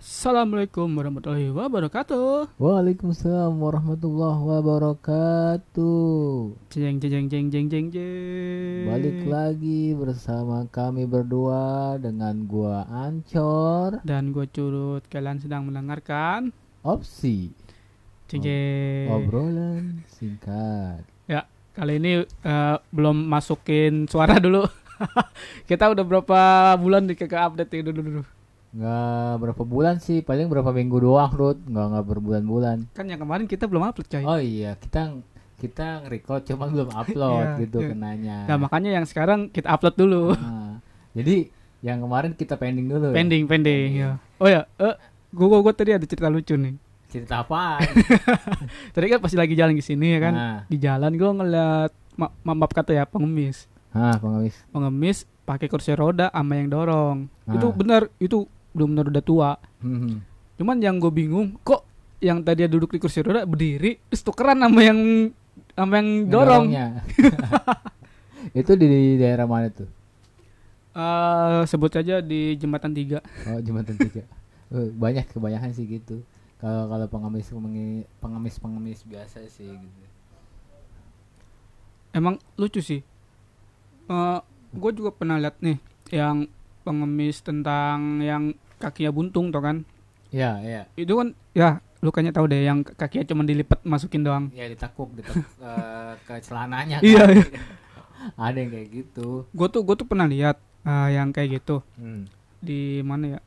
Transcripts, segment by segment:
Assalamualaikum warahmatullahi wabarakatuh. Waalaikumsalam warahmatullahi wabarakatuh. Jeng jeng jeng jeng jeng jeng. Balik lagi bersama kami berdua dengan gua Ancor Dan gue curut kalian sedang mendengarkan Opsi Jeng jeng. obrolan singkat. Ya kali ini eh, belum masukin suara dulu. Kita udah berapa bulan di ke update ya dulu dulu. Nggak berapa bulan sih, paling berapa minggu doang, Rut. Nggak nggak berbulan-bulan. Kan yang kemarin kita belum upload coy. Oh iya, kita kita record cuma belum upload Iya, gitu iya. kenanya. Nah makanya yang sekarang kita upload dulu. Nah, jadi yang kemarin kita pending dulu. ya? pending pending. Ya. Oh ya, eh gue gue tadi ada cerita lucu nih. Cerita apa? Tadi kan pasti lagi jalan ke sini ya kan. Nah, Di jalan gue ngeliat ma ma- maaf kata ya pengemis. ah, pengemis. pengemis pakai kursi roda sama yang dorong Ah. itu benar itu benar udah tua Hmm. cuman yang gue bingung kok yang tadi duduk di kursi roda berdiri terus tukeran sama yang sama yang dorong itu di daerah mana tuh? Eh, sebut saja di jembatan tiga Oh, jembatan tiga. Eh, banyak kebanyakan sih gitu. Kalau kalau pengemis pengemis pengemis biasa sih gitu. emang lucu sih gue juga pernah lihat nih yang pengemis tentang yang kakinya buntung tuh kan Ya, ya. itu kan ya lu kayaknya tahu deh yang kakinya cuma dilipat masukin doang Ya ditakuk ditakuk eh, ke celananya. Iya, kan. iya. Ada yang kayak gitu. gue tuh gue tuh pernah lihat eh, yang kayak gitu Hmm. di mana ya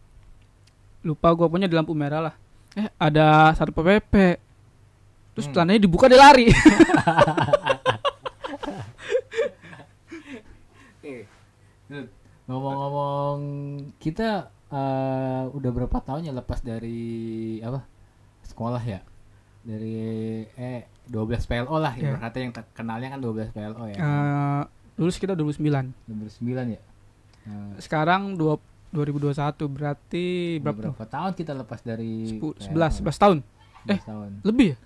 lupa gua punya di lampu merah lah eh ada satu pp terus Hmm. celananya dibuka dia lari Eh, ngomong-ngomong kita eh, udah berapa tahun ya lepas dari apa sekolah ya? Dari eh 12 PLO lah Iya. ya kata yang kenalnya kan 12 PLO ya. Eh, lulus kita 2009 2009 ya? Nah, sekarang dua, 2021 berarti berapa berapa tahun kita lepas dari Sepu- PLO? 11 11 tahun? 11 Eh. tahun. lebih ya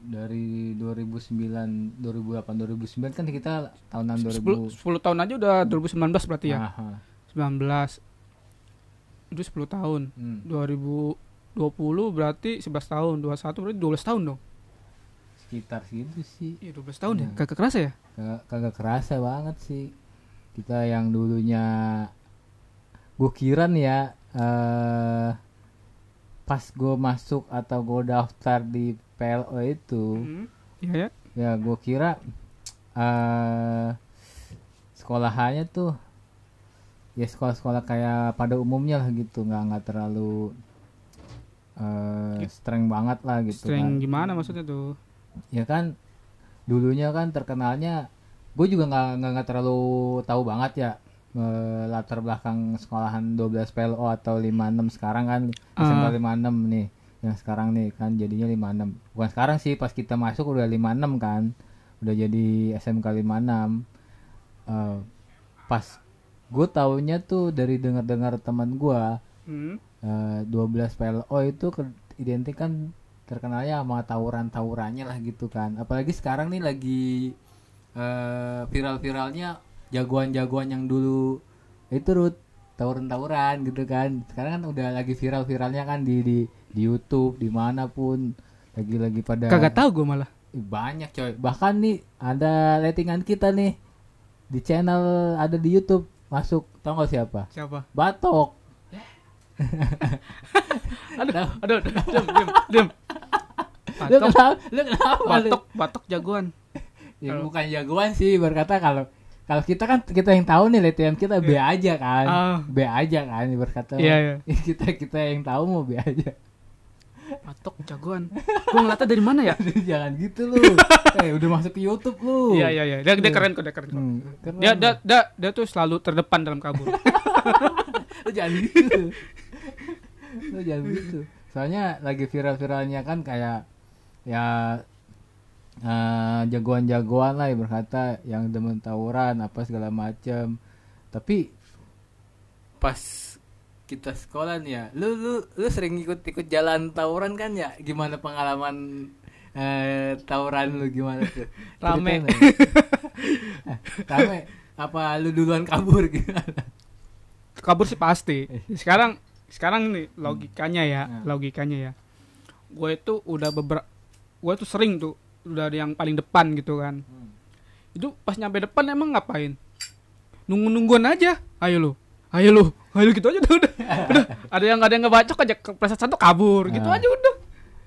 dari 2009 2008 2009 kan kita tahunan 10, 2000 10 tahun aja udah 2019 berarti ya? Aha. 19 itu 10 tahun. Hmm. 2020 berarti 11 tahun. 21 berarti 12 tahun dong? Sekitar segitu sih. Iya 12 tahun ya? Hmm. kagak kerasa ya? Kagak, kagak kerasa banget sih. Kita yang dulunya gue kira nih ya eh pas gue masuk atau gue daftar di PLO itu. Hmm. iya ya? Ya gue kira eh sekolahannya tuh ya sekolah-sekolah kayak pada umumnya lah gitu. Nggak nggak terlalu eh streng banget lah gitu Sering kan gimana maksudnya tuh? Ya kan dulunya kan terkenalnya gue juga nggak nggak terlalu tahu banget ya eh, latar belakang sekolahan 12 PLO atau 56 sekarang kan SMK Ah. 56 nih yang sekarang nih kan jadinya 56 bukan sekarang sih pas kita masuk udah 56 kan udah jadi SMK 56 Eh, pas gue taunya tuh dari dengar-dengar teman gue Hmm. eh, 12 PLO itu ke- identik kan terkenalnya sama tawuran-tawurannya lah gitu kan. Apalagi sekarang nih lagi eh, viral-viralnya jagoan-jagoan yang dulu itu Rut tawuran-tawuran gitu kan. Sekarang kan udah lagi viral-viralnya kan di di di YouTube di mana pun lagi-lagi pada Kagak tahu gue malah. Banyak coy. Bahkan nih ada lettingan kita nih di channel ada di YouTube masuk tau gak siapa? Siapa? Batok. Aduh, aduh, aduh, diam, diam, diam. Lu Batok, kenapa? Lu kenapa? lu? batok, batok jagoan. Ya, Kalau- bukan jagoan sih berkata kalau kalau kita kan kita yang tahu nih latihan kita B aja kan. Ah. B aja kan berkata. Iya, iya. kita kita yang tahu mau B aja. Batok jagoan. Gue ngeliatnya dari mana ya? Jangan gitu lu. eh udah masuk ke YouTube lu. Iya, iya, iya. Dia, dia keren kok, dia keren. kok. Hmm, keren Dia, dia, dia, dia tuh selalu terdepan dalam kabur. Lu jangan gitu. Lu jangan gitu. Soalnya lagi viral-viralnya kan kayak ya eh, jagoan-jagoan lah yang berkata yang demen tawuran apa segala macem tapi pas kita sekolah nih ya. Lu lu lu sering ikut-ikut jalan tawuran kan ya? Gimana pengalaman eh, tawuran lu gimana tuh? Rame. Eh, rame. Apa lu duluan kabur gimana? Kabur sih pasti. Sekarang sekarang nih logikanya ya Hmm. logikanya ya. Gue itu udah beberapa gue tuh sering tuh udah yang paling depan gitu kan. Hmm. itu pas nyampe depan emang ngapain? Nunggu nungguan aja. Ayo lu ayo lu ayo lu gitu aja tuh udah. Udah. Ada yang ada yang ngebacok aja kepleset satu kabur. Gitu Ah. aja udah.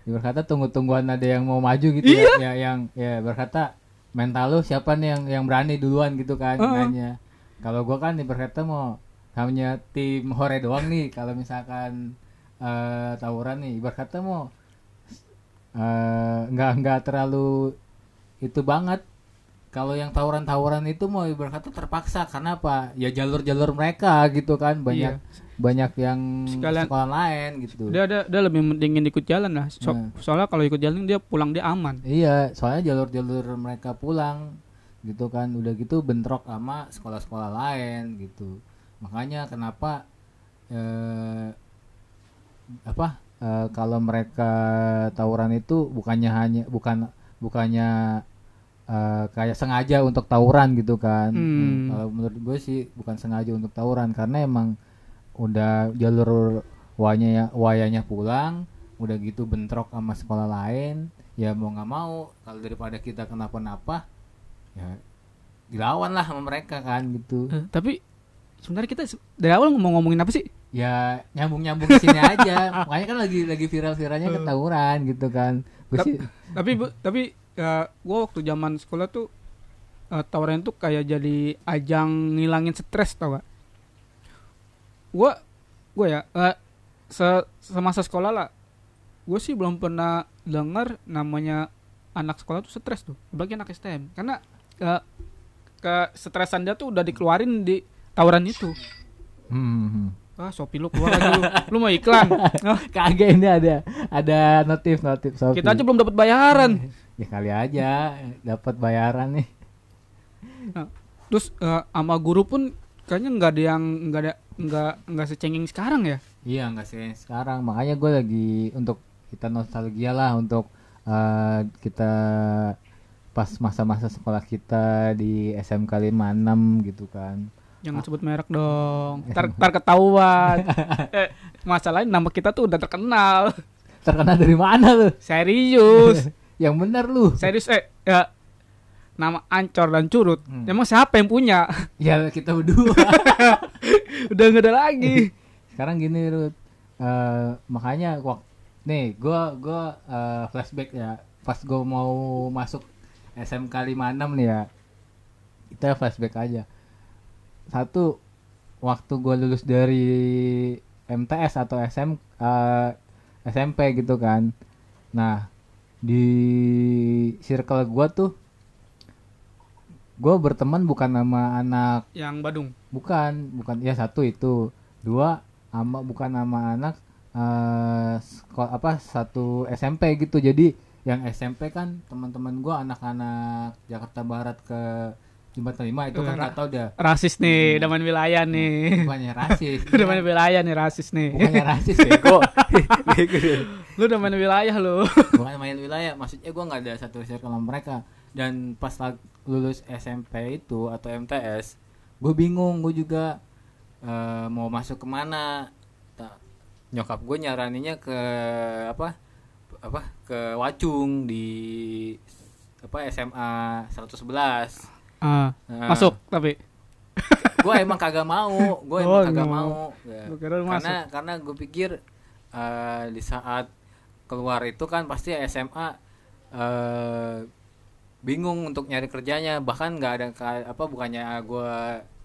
Ya, berkata tunggu-tungguan ada yang mau maju gitu Iya. ya, ya yang ya berkata mental lu siapa nih yang yang berani duluan gitu kan? Heeh. nanya. Kalau gua kan berkata mau hanya tim hore doang nih. Kalau misalkan eh tawuran nih berkata mau eh, nggak nggak terlalu itu banget kalau yang tawuran-tawuran itu mau berkata terpaksa karena apa? Ya jalur-jalur mereka gitu kan banyak banyak yang Sekalian- sekolah lain gitu. Dia ada dia lebih mendingin ikut jalan lah. So- Hmm. soalnya kalau ikut jalan dia pulang dia aman. Iya, soalnya jalur-jalur mereka pulang gitu kan, udah gitu bentrok sama sekolah-sekolah lain gitu. Makanya kenapa eh, apa eh, kalau mereka tawuran itu bukannya hanya bukan bukannya eh, kayak sengaja untuk tawuran gitu kan? Hmm. Kalau menurut gue sih bukan sengaja untuk tawuran karena emang udah jalur wayanya wayanya pulang udah gitu bentrok sama sekolah lain ya mau nggak mau kalau daripada kita kenapa-napa ya dilawan lah sama mereka kan gitu Eh, tapi sebenarnya kita dari awal mau ngomongin apa sih ya nyambung nyambung ke sini aja makanya kan lagi lagi viral-viralnya Eh. ketawuran gitu kan Gua Tap- sih tapi bu- tapi ya gue waktu zaman sekolah tuh eh, tawaran tuh kayak jadi ajang ngilangin stres tau gak gue gue ya eh, se semasa sekolah lah gue sih belum pernah dengar namanya anak sekolah tuh stres tuh bagi anak STM karena eh, kesetresan dia tuh udah dikeluarin di tawuran itu. Hmm, ah Shopee lu keluar lagi lu lu mau iklan. Kagak ini ada ada notif notif Shopee. kita aja belum dapat bayaran ya kali aja dapat bayaran nih. Terus eh, sama guru pun kayaknya nggak ada yang nggak ada nggak nggak secengeng sekarang ya? Iya nggak sih sekarang. Makanya gue lagi untuk kita nostalgia lah untuk eh, kita pas masa-masa sekolah kita di SMK 56 gitu kan. jangan sebut merek dong. Ntar, ntar ketahuan. Eh, masalahnya nama kita tuh udah terkenal. Terkenal dari mana lu? serius Yang bener lu. serius eh ya, nama Ancor dan Curut Hmm. emang siapa yang punya Ya kita berdua. udah nggak ada lagi Sekarang gini Rut. Eh, makanya waktu nih gue gua eh, flashback ya pas gue mau masuk SMK 56 nih ya kita flashback aja satu waktu gue lulus dari MTS atau SM eh, SMP gitu kan nah di circle gue tuh gue berteman bukan sama anak yang Badung? Bukan bukan ya satu itu. Dua ama bukan nama anak eh seko- apa satu SMP gitu. Jadi yang SMP kan teman-teman gua anak-anak Jakarta Barat ke Jembatan Lima itu kan Eh, nggak tahu dah rasis nih udah main wilayah nih. Bukannya rasis. Udah main wilayah nih rasis nih. Bukannya rasis Bego. Dia. lu udah main wilayah lu. Bukan main wilayah maksudnya gua nggak ada satu circle sama mereka. Dan pas lulus SMP itu atau MTS gue bingung gue juga eh, mau masuk ke mana. Ta- nyokap gue nyaraninya ke apa apa ke Wacung di apa SMA 111 Ah, Nah, masuk tapi. Gue emang kagak mau gue Oh, emang kagak nggak mau. Ya. Kira lu karena karena gue pikir eh, di saat keluar itu kan pasti SMA eh, bingung untuk nyari kerjanya. Bahkan nggak ada apa bukannya gue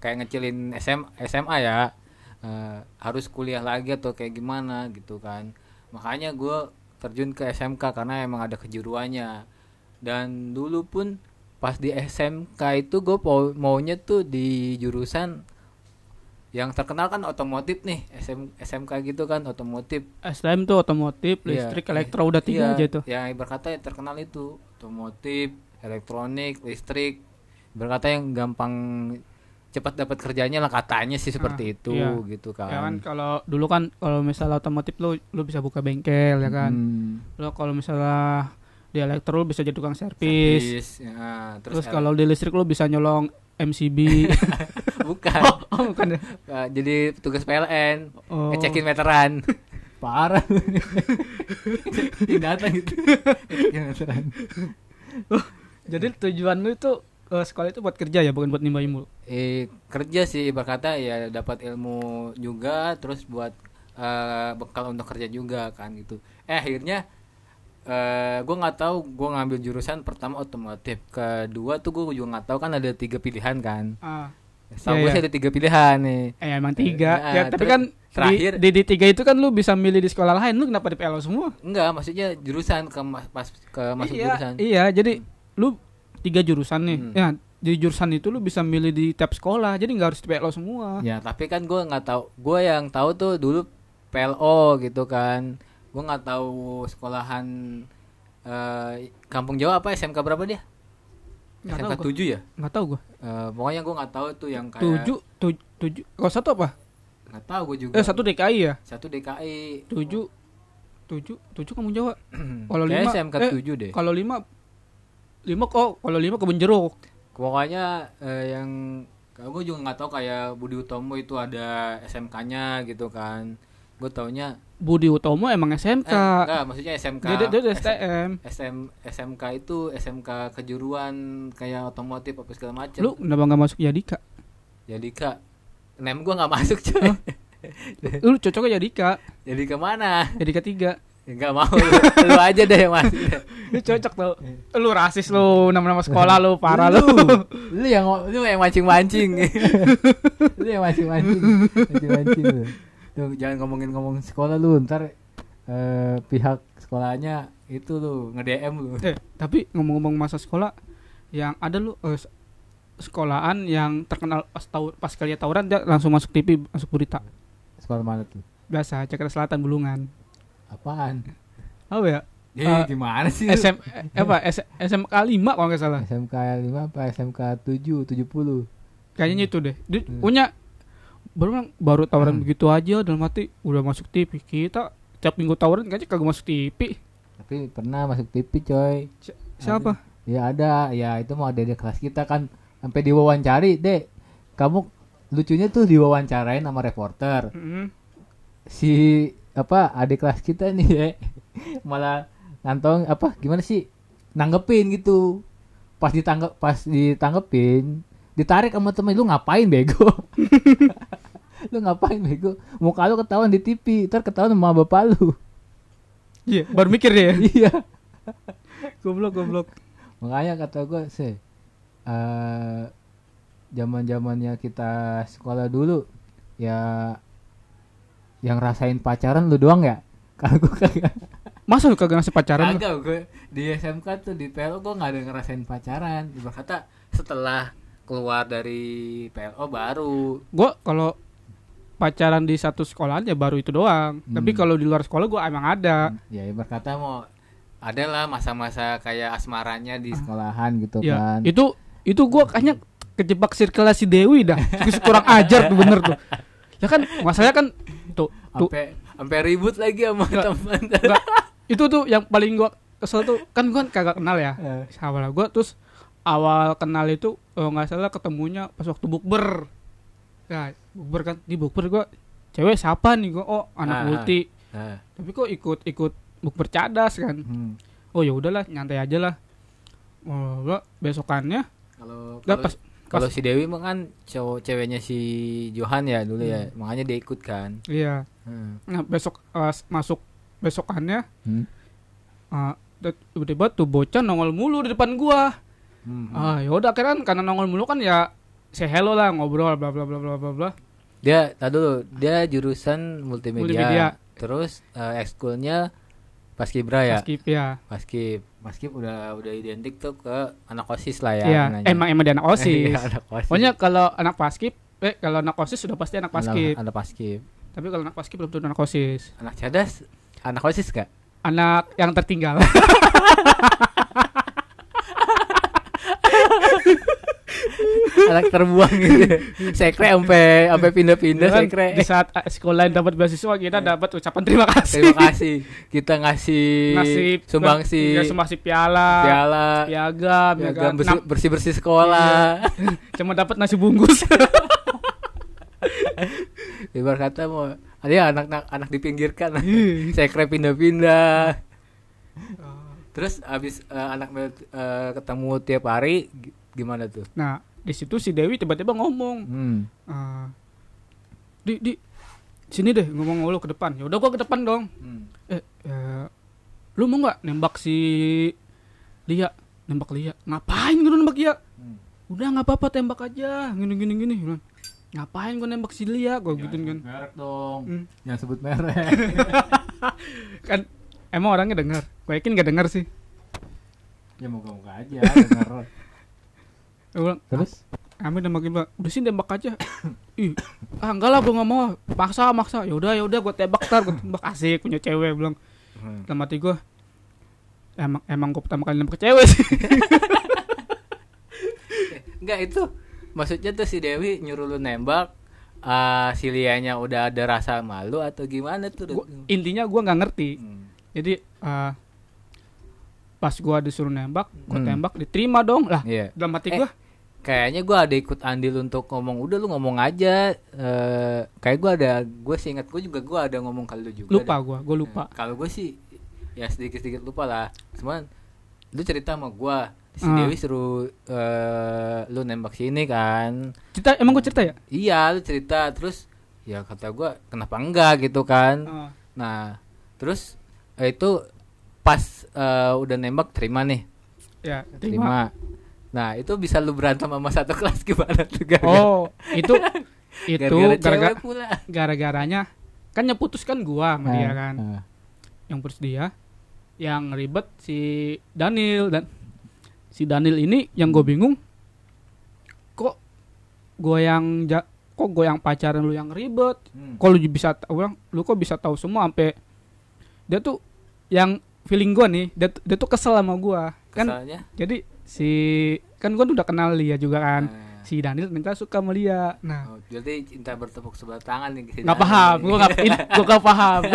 kayak ngecilin SM, SMA ya eh, harus kuliah lagi atau kayak gimana gitu kan. Makanya gue terjun ke SMK karena emang ada kejuruannya. Dan dulu pun pas di SMK itu gue maunya tuh di jurusan yang terkenal kan otomotif nih SM, SMK gitu kan otomotif. STM tuh otomotif Iya. listrik elektro udah tiga Iya, aja tuh. yang berkata yang terkenal itu otomotif elektronik listrik. Berkata yang gampang cepat dapat kerjanya lah katanya sih seperti Ah, itu iya. gitu kan, ya kan. kalau dulu kan kalau misalnya otomotif lu lu bisa buka bengkel ya kan. Hmm, lo kalau misalnya di elektro lu bisa jadi tukang servis servis, ya, terus, terus, kalau di listrik lu bisa nyolong MCB bukan. Oh, oh bukan. Eh, jadi tugas PLN, Oh. ngecekin meteran. Parah. Tidak datang gitu. Meteran. Jadi tujuan lu itu eh, sekolah itu buat kerja ya, bukan buat nimba ilmu. eh kerja sih berkata ya dapat ilmu juga terus buat eh, bekal untuk kerja juga kan gitu eh akhirnya eh gue nggak tahu gue ngambil jurusan pertama otomotif kedua tuh gue juga nggak tahu kan ada tiga pilihan kan. Setahu Iya, gue iya. sih ada tiga pilihan nih Eh emang tiga. Eh, ya, ah, tapi kan terakhir- di, di, di tiga itu kan lu bisa milih di sekolah lain. Lu kenapa di PLO semua? enggak maksudnya jurusan ke mas- pas ke masuk iya, jurusan Iya, jadi lu tiga jurusan nih. Hmm. Ya, di jurusan itu lu bisa milih di tiap sekolah. Jadi nggak harus di PLO semua. Ya tapi kan gue nggak tahu. Gue yang tahu tuh dulu PLO gitu kan. Gue nggak tahu sekolahan eh, Kampung Jawa apa SMK berapa dia? Nggak SMK. 7 ya? Nggak tahu gua. Eh, pokoknya gue nggak tahu tuh yang kayak Tujuh, tujuh, tujuh. Kalau satu apa? Nggak tahu gue juga. Eh satu DKI ya. Satu DKI. Tujuh, tujuh, tujuh kamu Jawa. Kalau lima, SMK eh, 7 deh. Kalau lima, lima kok. Kalau lima kebun jeruk. Pokoknya eh, yang gue juga nggak tahu kayak Budi Utomo itu ada SMK-nya gitu kan. Gue taunya Budi Utomo emang SMK. eh, enggak maksudnya SMK. dia, dia, dia STM. SM, SMK itu SMK kejuruan kayak otomotif apa segala macam. Lu kenapa nggak masuk Yadika? Jadi kak, nem gua nggak masuk coy. Lu cocoknya Yadika. Jadi ke mana? Yadika tiga. Nggak mau. Lu, lu aja deh yang masuk. Lu cocok tuh. Lu rasis lu, nama-nama sekolah lu parah lu. Lu yang Lu yang mancing-mancing. lu yang mancing-mancing. Mancing-mancing lu. Jangan ngomongin-ngomong sekolah lu ntar eh, pihak sekolahnya itu lu nge-DM lu. eh, tapi ngomong-ngomong masa sekolah yang ada lu eh, s- sekolahan yang terkenal pas tahu pas kalian tawuran dia langsung masuk TV, masuk berita. Sekolah mana tuh? Biasa Jakarta Selatan Bulungan. Apaan? Apa ya? Eh, Eh, gimana sih? SM eh, apa S- SMK 5 kalau nggak salah. SMK 5 apa SMK 7 70 Kayaknya itu deh. Dia Hmm. Baru baru tawaran Hmm. begitu aja dalam hati udah masuk TV. Kita tiap minggu tawaran kayaknya kagak masuk TV. tapi pernah masuk TV coy Si- Siapa? ya ada ya itu mau ada di kelas kita kan sampai diwawancari dek kamu lucunya tuh diwawancarain sama reporter Mm. si apa adik kelas kita nih ya malah ngantong apa gimana sih nanggepin gitu pas ditanggep pas ditanggepin ditarik sama temen lu ngapain bego lu ngapain bego muka lu ketahuan di TV ntar ketahuan sama bapak lu Iya, baru mikir dia. iya goblok goblok. makanya kata gue sih eh zaman zamannya kita sekolah dulu ya yang rasain pacaran lu doang ya kalau gue kagak Masa lu kagak ngasih pacaran? Kagak gue di SMK tuh di PLO gue nggak ada ngerasain pacaran. Berkata setelah keluar dari PLO baru. Gua kalau pacaran di satu sekolahan ya baru itu doang. Tapi Hmm. kalau di luar sekolah gua emang ada. ya berkata Kata mau ada lah masa-masa kayak asmaranya di sekolahan gitu Ya, kan itu itu gua kayaknya kejebak sirkulasi Dewi dah. Kurang ajar tuh bener tuh. Ya kan masalahnya kan tuh tuh sampai ribut lagi sama teman. itu tuh yang paling gua kesel tuh kan gua kan kagak kenal ya. Eh, Awal gua terus awal kenal itu nggak salah ketemunya pas waktu bukber. Ya, bukber kan di bukber gua cewek siapa nih gua oh anak Ah, multi. Nah, Tapi kok ikut ikut bukber cadas kan. hmm. Oh ya udahlah nyantai aja lah. Oh, gua besokannya kalau pas- kalau si Dewi mah kan cowok ceweknya si Johan ya dulu ya, Hmm. makanya dia ikut kan. iya. Hmm. Nah, besok eh, masuk besokannya Hmm. eh, tiba-tiba tuh bocah nongol mulu di depan gua. Hmm. Ah, ya udah akhirnya kan karena nongol mulu kan ya say hello lah ngobrol bla bla bla bla bla bla. Dia tadi dulu, dia jurusan multimedia. Multimedia. Terus eh, ekskulnya Paskibra ya. Skip ya. Paskib. Paskib udah udah identik tuh ke anak OSIS lah ya. Iya, namanya. emang emang dia anak OSIS. Iya, anak OSIS. Pokoknya kalau anak paskib, eh kalau anak OSIS sudah pasti anak paskib. Anak, anak Paskib. Tapi kalau anak paskib belum tentu anak OSIS. Anak cadas, anak OSIS gak? Anak yang tertinggal. anak terbuang gitu. Sekre sampai sampai pindah-pindah Kan sekre. di saat eh, sekolah yang dapat beasiswa kita dapat ucapan terima kasih. Terima kasih. Kita ngasih Ngasih sumbangsi ya, sumbangsi piala, piala, piagam, piagam piagam. bersih, bersih bersih sekolah. Cuma dapat nasi bungkus. Ibarat kata mau ada ya anak anak dipinggirkan. Saya kira pindah-pindah. Terus abis eh, anak eh, ketemu tiap hari gimana tuh? Nah, di situ si Dewi tiba-tiba ngomong, Hmm. "Ah, di di sini deh ngomong lu ke depan. Ya udah gua ke depan dong. Hmm. Eh, eh, lu mau nggak nembak si Lia? Nembak Lia. Ngapain gue nembak Lia? Hmm. Udah nggak apa-apa tembak aja. Gini gini gini. Gua, Ngapain gue nembak si Lia? Gue gituin kan. Merek dong. Hmm. Jangan sebut merek. Kan emang orangnya dengar. Gue yakin gak dengar sih. ya moga-moga aja denger. Gue bilang, Terus? Amin nembakin Pak. Udah sih tembak aja. Ih, ah enggak lah gue nggak mau. Maksa maksa. Ya udah ya udah gue tembak tar. Gue tembak asik punya cewek bilang. Hmm. Dalam hati gue emang emang gue pertama kali nembak cewek sih. Enggak itu maksudnya tuh si Dewi nyuruh lu nembak ah si Lianya udah ada rasa malu atau gimana tuh? Gua- intinya gue nggak ngerti. Hmm. Jadi eh, pas gue disuruh nembak, gue Hmm. tembak diterima dong lah. Iya. Dalam hati Eh, gue, Kayaknya gua ada ikut andil untuk ngomong udah lu ngomong aja. Eh kayak gua ada gue sih ingat gue juga gua ada ngomong kali lu juga. lupa dah. gue, gue lupa. Nah, kalau gue sih ya sedikit-sedikit lupa lah. Cuman lu cerita sama gua si Ah. Dewi suruh eh lu nembak sini kan. Cerita emang gue cerita ya? Iya, lu cerita terus ya kata gua kenapa enggak gitu kan. Ah. Nah, terus eh, itu pas eh, udah nembak terima nih. ya, terima. Terima. Nah, itu bisa lu berantem sama satu kelas gimana tuh gara Oh, itu itu gara-gara gara-garanya kan yang putus kan gua sama dia kan. Nah, Yang putus dia yang ribet si Daniel dan si Daniel ini yang gue bingung kok gue yang ja- kok gue yang pacaran lu yang ribet hmm. kok lu bisa tahu lu kok bisa tahu semua sampai dia tuh yang feeling gua nih dia, tuh- dia tuh kesel sama gua. Kan Kesalnya. jadi si kan gua udah kenal Lia juga kan. Nah, si Daniel minta suka sama Lia nah. Oh, jadi cinta bertepuk sebelah tangan nih. Si nggak paham gua nggak gua nggak paham.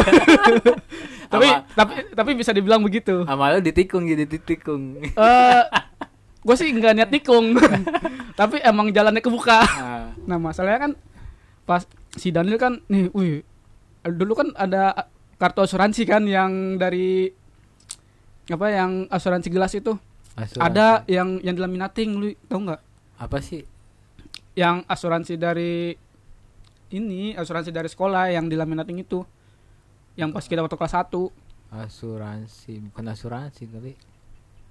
Tapi Apa- tapi tapi bisa dibilang begitu. Sama lu ditikung jadi ditikung. eh gue sih nggak niat tikung tapi emang jalannya kebuka. Nah, nah masalahnya kan pas si Daniel kan nih wih dulu kan ada kartu asuransi kan yang dari apa yang asuransi gelas itu asuransi. ada yang yang dilaminating lu tau nggak apa sih? yang asuransi dari ini asuransi dari sekolah yang dilaminating itu yang pas kita waktu kelas 1 Asuransi, bukan asuransi kali.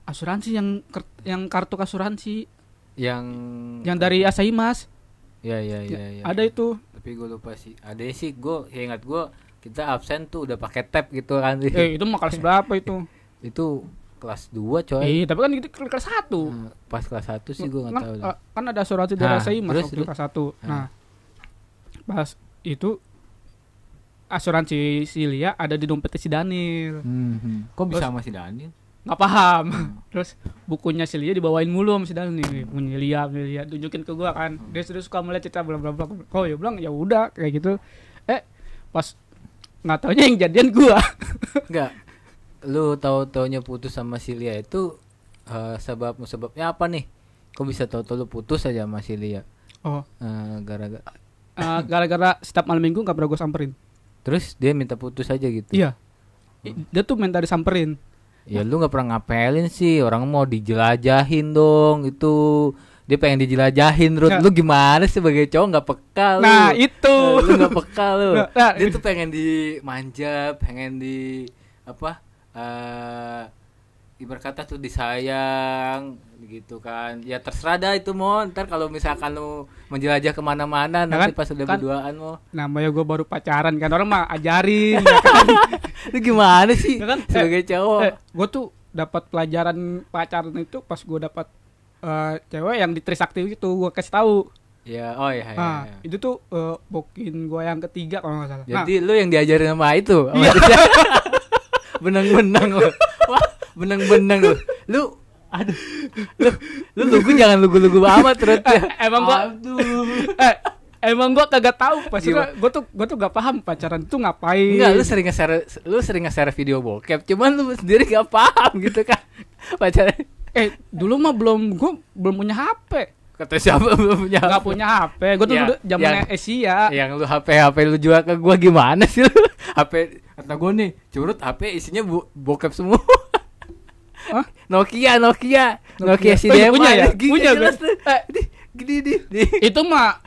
asuransi yang yang kartu asuransi Yang yang dari Asahi Mas Ya ya ya, ya. ada itu Tapi gue lupa sih. Ada sih gue ya ingat gue kita absen tuh udah pakai tab gitu kan. eh itu mah kelas berapa itu itu kelas 2 coy. eh tapi kan itu kelas 1 Nah, pas kelas 1 sih gue nggak kan, tahu. dah. kan ada asuransi dari Nah, Asahi Mas terus, waktu terus. kelas 1 Nah. nah pas itu asuransi si Lia ada di dompetnya si Daniel Hmm, hmm. Kok bisa terus- sama si Daniel? nggak paham terus bukunya si Lia dibawain mulu sama si Daniel nih punya Lia punya Lia tunjukin ke gua kan Hmm. dia sudah suka melihat cerita bla bla bla oh ya bilang ya udah kayak gitu eh pas nggak taunya yang jadian gua Enggak. Lu tahu taunya putus sama si Lia itu eh, sebab sebabnya apa nih? Kok bisa tahu-tahu lu putus aja sama si Lia? oh Eh, gara-gara eh, gara-gara setiap malam minggu nggak pernah gua samperin terus dia minta putus aja gitu. iya dia tuh minta disamperin Ya lu nggak pernah ngapelin sih, orang mau dijelajahin dong itu. Dia pengen dijelajahin, Rut. Nah. Lu gimana sih sebagai cowok nggak peka lu? nah itu Eh, lu nggak peka lu. Nah, nah, Dia tuh pengen dimanja, pengen di apa? Eh ibarat kata tuh disayang gitu kan. Ya terserah dah itu mau ntar kalau misalkan lu menjelajah ke mana-mana nanti kan- pas udah kan- berduaan mau namanya gue baru pacaran kan. Orang mah ajarin ya kan? Lu gimana sih? Ya kan? sebagai cowok. eh, gue tuh dapat pelajaran pacaran itu pas gue dapat eh, cewek yang di Trisakti itu gue kasih tahu. Ya oh ya, ya, nah ya. itu tuh eh, bokin gue yang ketiga kalau nggak salah. Nah, Jadi lu yang diajarin sama itu. sama Iya. Benang-benang lu. Wah, benang-benang lu. Lu aduh. Lu lu lugu jangan lugu-lugu amat terus. eh, emang gue Aduh. eh, emang gue kagak tahu pas Gimana? gue tuh gue tuh gak paham pacaran itu ngapain Enggak, lu sering nge-share lu sering nge-share video bokep, cuman lu sendiri gak paham gitu kan. Pacaran. eh dulu mah belum gue belum punya HP Kata siapa belum punya nggak punya HP gue tuh Ya, dulu zamannya ya. Asia Yang lu HP HP lu jual ke gua gimana sih lu? HP kata gua nih, curut HP isinya bu, bokep semua. Hah? Nokia, Nokia, Nokia, Nokia. si Oh, iya, Dema, punya ya? gini Punya, jelas tuh. Eh, di, gini di, di. itu mah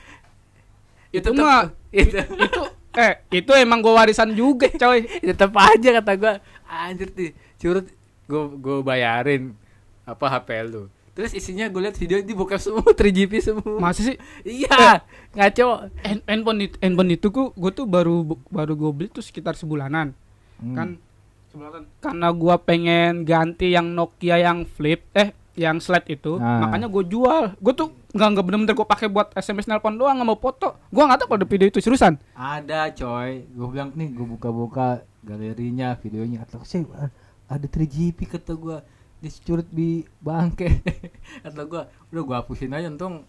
itu tetep- mah itu, itu eh itu emang gue warisan juga coy tetep aja kata gua anjir nih curut gua gua bayarin apa HP lu. Terus isinya gue liat video di bokep semua, 3GP semua. masa sih? Iya, ngaco. hand- handphone itu handphone itu gue gue tuh baru baru gue beli tuh sekitar sebulanan. Hmm. kan sebulanan. karena gua pengen ganti yang Nokia yang flip eh yang slide itu Ah. makanya gue jual. Gue tuh nggak nggak bener-bener gue pakai buat sms nelpon doang nggak mau foto. Gue nggak tahu kalau ada video itu seriusan. Ada coy, gue bilang nih gue buka-buka galerinya, videonya. Kata sih ada 3GP kata gue dicurut di bangke. Kata gua udah gua hapusin aja untung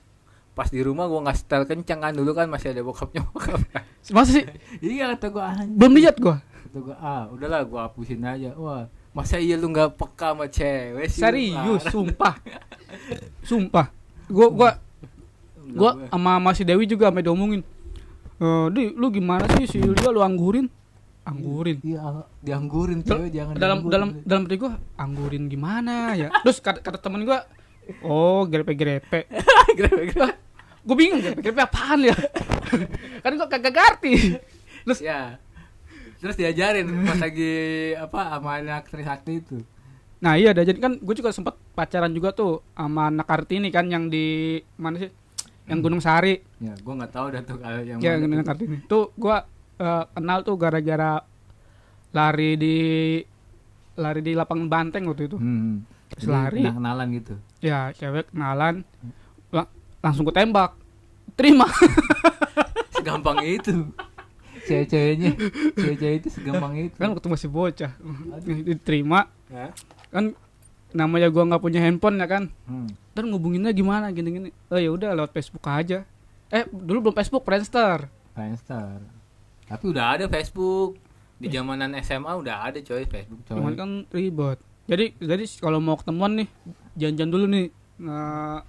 pas di rumah gua nggak setel kencang kan dulu kan masih ada bokapnya bokap masa sih? Iya kata gua anjing. Belum lihat gue kata gua ah udahlah gua hapusin aja. Wah masa iya lu nggak peka sama cewek sih serius sumpah. Sumpah. Gue gua Enggak, gua sama Mas Dewi juga sampai diomongin eh di lu gimana sih si Yulia lu anggurin anggurin. Iya dianggurin Dal- cewek jangan dalam dianggurin. dalam dalam hati gue anggurin gimana ya? Terus kata, kata temen gue oh grepe grepe Gara-gara- gue bingung grepe grepe apaan ya? Kan gue kagak ngerti. Terus ya terus diajarin pas lagi apa sama anak Trisakti itu. Nah iya jadi kan gue juga sempat pacaran juga tuh sama anak Kartini kan yang di mana sih? Yang Gunung Sari. Ya gua nggak tahu dah tuh kalau yang ya Gunung. Kartini. Tuh gue eh, kenal tuh gara-gara lari di lari di lapangan banteng waktu itu. Hmm. Terus Jadi lari. kenal-kenalan gitu? Ya cewek kenalan la- langsung gue tembak terima. Segampang itu. Cewek-ceweknya. Cewek-cewek itu segampang itu. kan waktu masih bocah. Diterima. Ya kan namanya gua nggak punya handphone ya kan? Hmm. dan ngubunginnya gimana? Gini-gini. Oh ya udah lewat Facebook aja. Eh dulu belum Facebook Friendster. Friendster tapi udah ada Facebook. Di zamanan SMA udah ada coy Facebook coy. Cuman kan ribet. Jadi jadi kalau mau ketemuan nih janjian dulu nih. Nah,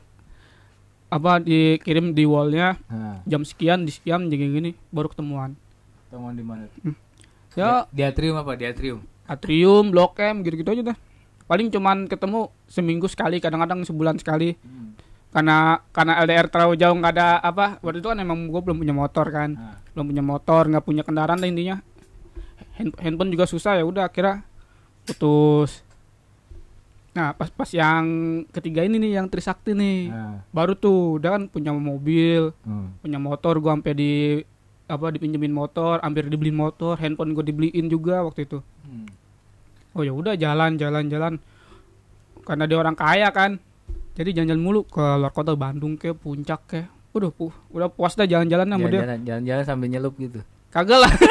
apa dikirim di wallnya? Nah. Jam sekian di sekian jadi gini baru ketemuan. Temuan di mana? Ya. di atrium apa? Di atrium? Atrium blok M gitu-gitu aja dah. Paling cuman ketemu seminggu sekali kadang-kadang sebulan sekali. Hmm. karena karena LDR terlalu jauh nggak ada apa. Waktu itu kan emang gue belum punya motor kan. Nah. Belum punya motor nggak punya kendaraan lah intinya Hand- handphone juga susah ya udah akhirnya putus nah pas pas yang ketiga ini nih yang Trisakti nih nah. baru tuh udah kan punya mobil Hmm. punya motor gua sampai di apa dipinjemin motor hampir dibeliin motor handphone gue dibeliin juga waktu itu Hmm. oh ya udah jalan jalan jalan karena dia orang kaya kan jadi jalan-jalan mulu ke luar kota Bandung ke puncak ke udah pu udah puas dah jalan-jalan sama dia. Jalan-jalan sambil nyelup gitu. Kagak lah.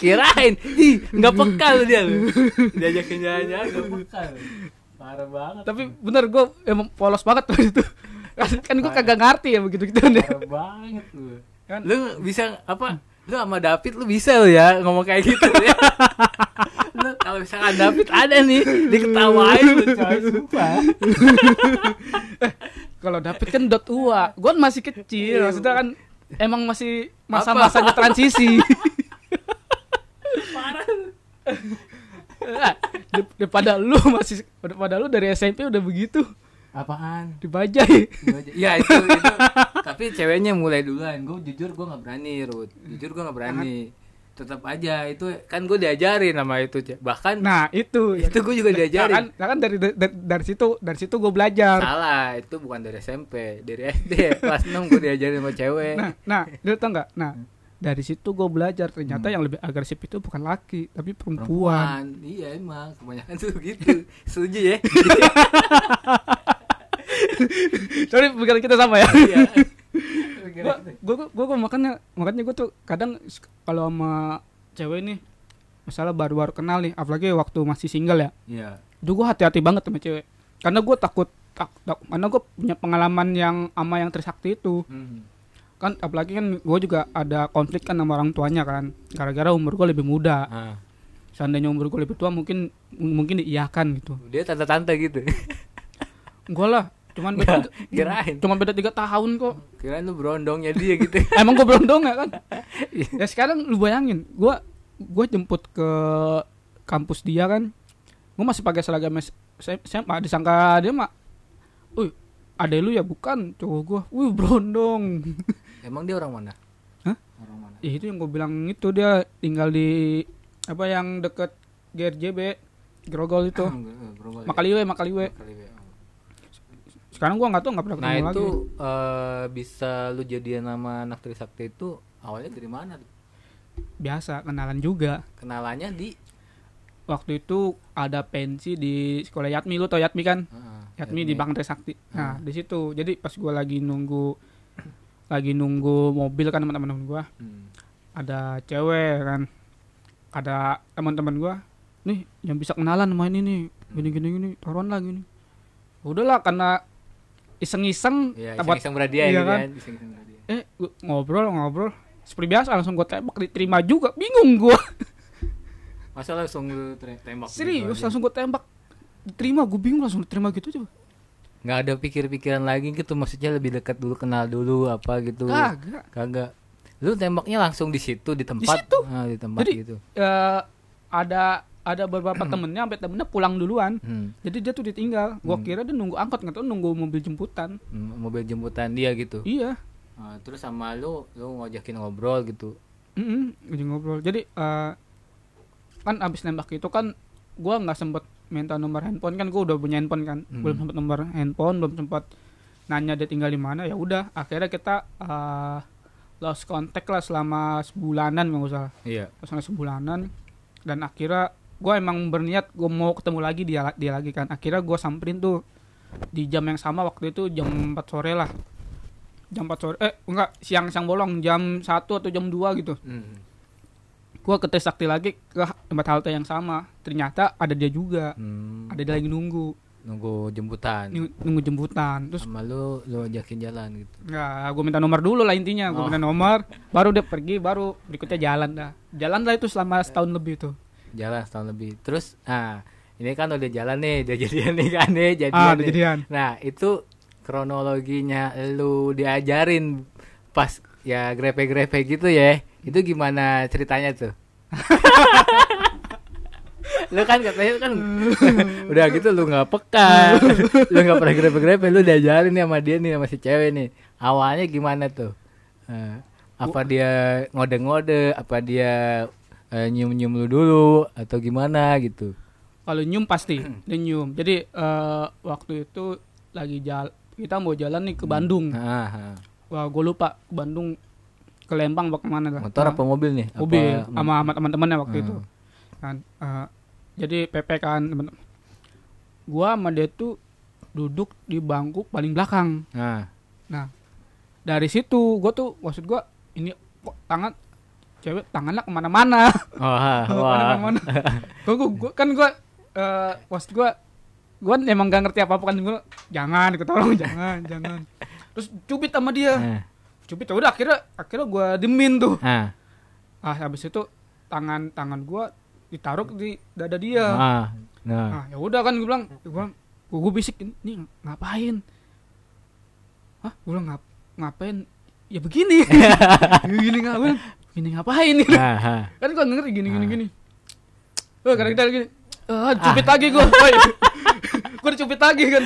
Kirain. Ih nggak peka lu dia. Lu diajakin jalan-jalan nggak peka lu. parah banget. Tapi bener gue emang polos banget waktu itu. Kan, kan gue kagak ngerti ya begitu gitu parah banget lu kan lu bisa apa lu sama David lu bisa lu ya ngomong kayak gitu ya. Lu kalau misalkan David ada nih diketawain lu coy sumpah. Kalau David kan udah tua gue masih kecil maksudnya kan emang masih masa-masanya transisi. Ah, dip- daripada lu masih daripada lu dari SMP udah begitu apaan? Dibajai. Ya itu itu. Tapi ceweknya mulai duluan. Gue jujur gue nggak berani Ruth jujur gue nggak berani. Tetap aja itu kan gue diajarin sama itu bahkan nah itu. itu gue juga Nah, kan, diajarin nah kan dari, dari dari situ dari situ gue belajar. Salah itu bukan dari SMP dari SD kelas 6 gue diajarin sama cewek. Nah nah lu tau nggak? Nah dari situ gue belajar. Ternyata yang lebih agresif itu bukan laki tapi perempuan, perempuan. Iya emang. Kebanyakan tuh gitu. Setuju ya sorry bukan kita sama ya. Iya. Gua gua gua, gua makanya makanya gua tuh kadang kalau sama cewek nih misalnya baru-baru kenal nih apalagi waktu masih single ya. Iya. Itu gua hati-hati banget sama cewek. Karena gua takut tak, tak- karena gua punya pengalaman yang sama yang Trisakti itu. Hmm. kan apalagi kan gua juga ada konflik kan sama orang tuanya kan. Gara-gara umur gua lebih muda. Ah, seandainya umur gua lebih tua mungkin mungkin diiyakan gitu. Dia tante-tante gitu. Gua lah cuman beda Nggak, kirain. cuman beda tiga tahun kok. Kirain lu berondongnya dia gitu. Emang gue berondong ya kan ya sekarang lu bayangin gue gue jemput ke kampus dia kan gue masih pakai seragam SMA disangka dia mah Wih, ada lu ya bukan cowok gue wih berondong. Emang dia orang mana? Hah? orang mana? Ya itu yang gue bilang itu dia tinggal di apa yang deket GRJB Grogol itu. Berubah- Makaliwe Makaliwe. Makaliwe. Sekarang gue nggak tahu nggak pernah Nah ketemu itu lagi. eh, bisa lu jadian nama anak Trisakti itu awalnya dari mana? biasa kenalan juga. Kenalannya di? Waktu itu ada pensi di sekolah Yatmi lu tau Yatmi kan? Heeh, Yatmi di Bang Trisakti nah Hmm. di situ. Jadi pas gue lagi nunggu lagi nunggu mobil kan teman-teman gue Hmm. ada cewek kan. Ada teman-teman gua nih yang bisa kenalan main ini gini gini gini taruhan lah gini udahlah karena iseng-iseng Iya, buat- iseng-iseng berhadiah iya gitu kan? kan. Iseng-iseng berhadiah. eh ngobrol ngobrol seperti biasa langsung gua tembak diterima juga bingung gua Masa langsung lu tembak gitu serius aja? langsung gua tembak diterima gua bingung langsung diterima gitu aja nggak ada pikir-pikiran lagi gitu maksudnya lebih dekat dulu kenal dulu apa gitu kagak kagak lu tembaknya langsung di situ di tempat situ. Ah, di tempat Jadi- gitu Eh, ada ada beberapa temennya sampai temennya pulang duluan Hmm. jadi dia tuh ditinggal gua Hmm. kira dia nunggu angkot nggak tahu nunggu mobil jemputan Hmm, mobil jemputan dia gitu iya Ah, terus sama lu lu ngajakin ngobrol gitu Mm ujung ngobrol. Jadi eh, kan abis nembak itu kan gua nggak sempet minta nomor handphone kan gua udah punya handphone kan. Hmm. Belum sempet nomor handphone, belum sempat nanya dia tinggal di mana. Ya udah, akhirnya kita eh, lost contact lah selama sebulanan nggak usah. iya Selama sebulanan dan akhirnya gua emang berniat gua mau ketemu lagi dia dia lagi kan. Akhirnya gua samperin tuh di jam yang sama waktu itu jam 4 sore lah. Jam 4 sore eh enggak siang-siang bolong jam 1 atau jam 2 gitu Hmm. gua ke Trisakti lagi ke tempat halte yang sama ternyata ada dia juga Hmm. ada dia lagi nunggu nunggu jemputan nunggu, nunggu jemputan terus sama lu lu ajakin jalan gitu nggak gue minta nomor dulu lah intinya gue Oh. minta nomor baru dia pergi baru berikutnya jalan dah jalan lah itu selama setahun lebih tuh jalan setahun lebih. Terus ah ini kan udah jalan nih udah jadian nih kan nih jadian ah nih. kejadian nah itu kronologinya lu diajarin pas ya grepe-grepe gitu ya. Itu gimana ceritanya tuh? Lu kan katanya kan udah gitu lu nggak peka. Lu nggak pernah grepe-grepe lu diajarin nih sama dia nih sama si cewek nih. Awalnya gimana tuh? Eh, apa dia ngode-ngode apa dia eh, nyium-nyium lu dulu atau gimana gitu. Kalau nyium pasti dia nyium. Jadi eh, waktu itu lagi jalan kita mau jalan nih ke Bandung. Ah, ah. wah gue lupa ke Bandung ke Lembang apa ke mana dah. Motor Nah, apa mobil nih? Apa- mobil sama sama teman-temannya waktu Hmm. itu kan eh, jadi PP kan temen gua sama dia tuh duduk di bangku paling belakang. Nah dari situ gua tuh maksud gua ini kok tangan cewek tangannya ke mana-mana wah ke mana-mana gua, gua, gua- kan gua eh maksud gua gua emang gak ngerti apa apa kan gua jangan aku tolong jangan jangan terus cubit sama dia nah, cubit ya udah akhirnya akhirnya gua demin tuh nah, ah habis itu tangan tangan gua ditaruh di dada dia ah, nah. nah ya udah kan gue bilang gue gue bisik ini ngapain hah gue bilang ngap ngapain ya begini gini ngapain gini ngapain Nah, ah. kan gue ngerti gini gini Ah. gini. Oh kadang kadang gini ah cupit lagi gue gue dicupit lagi kan.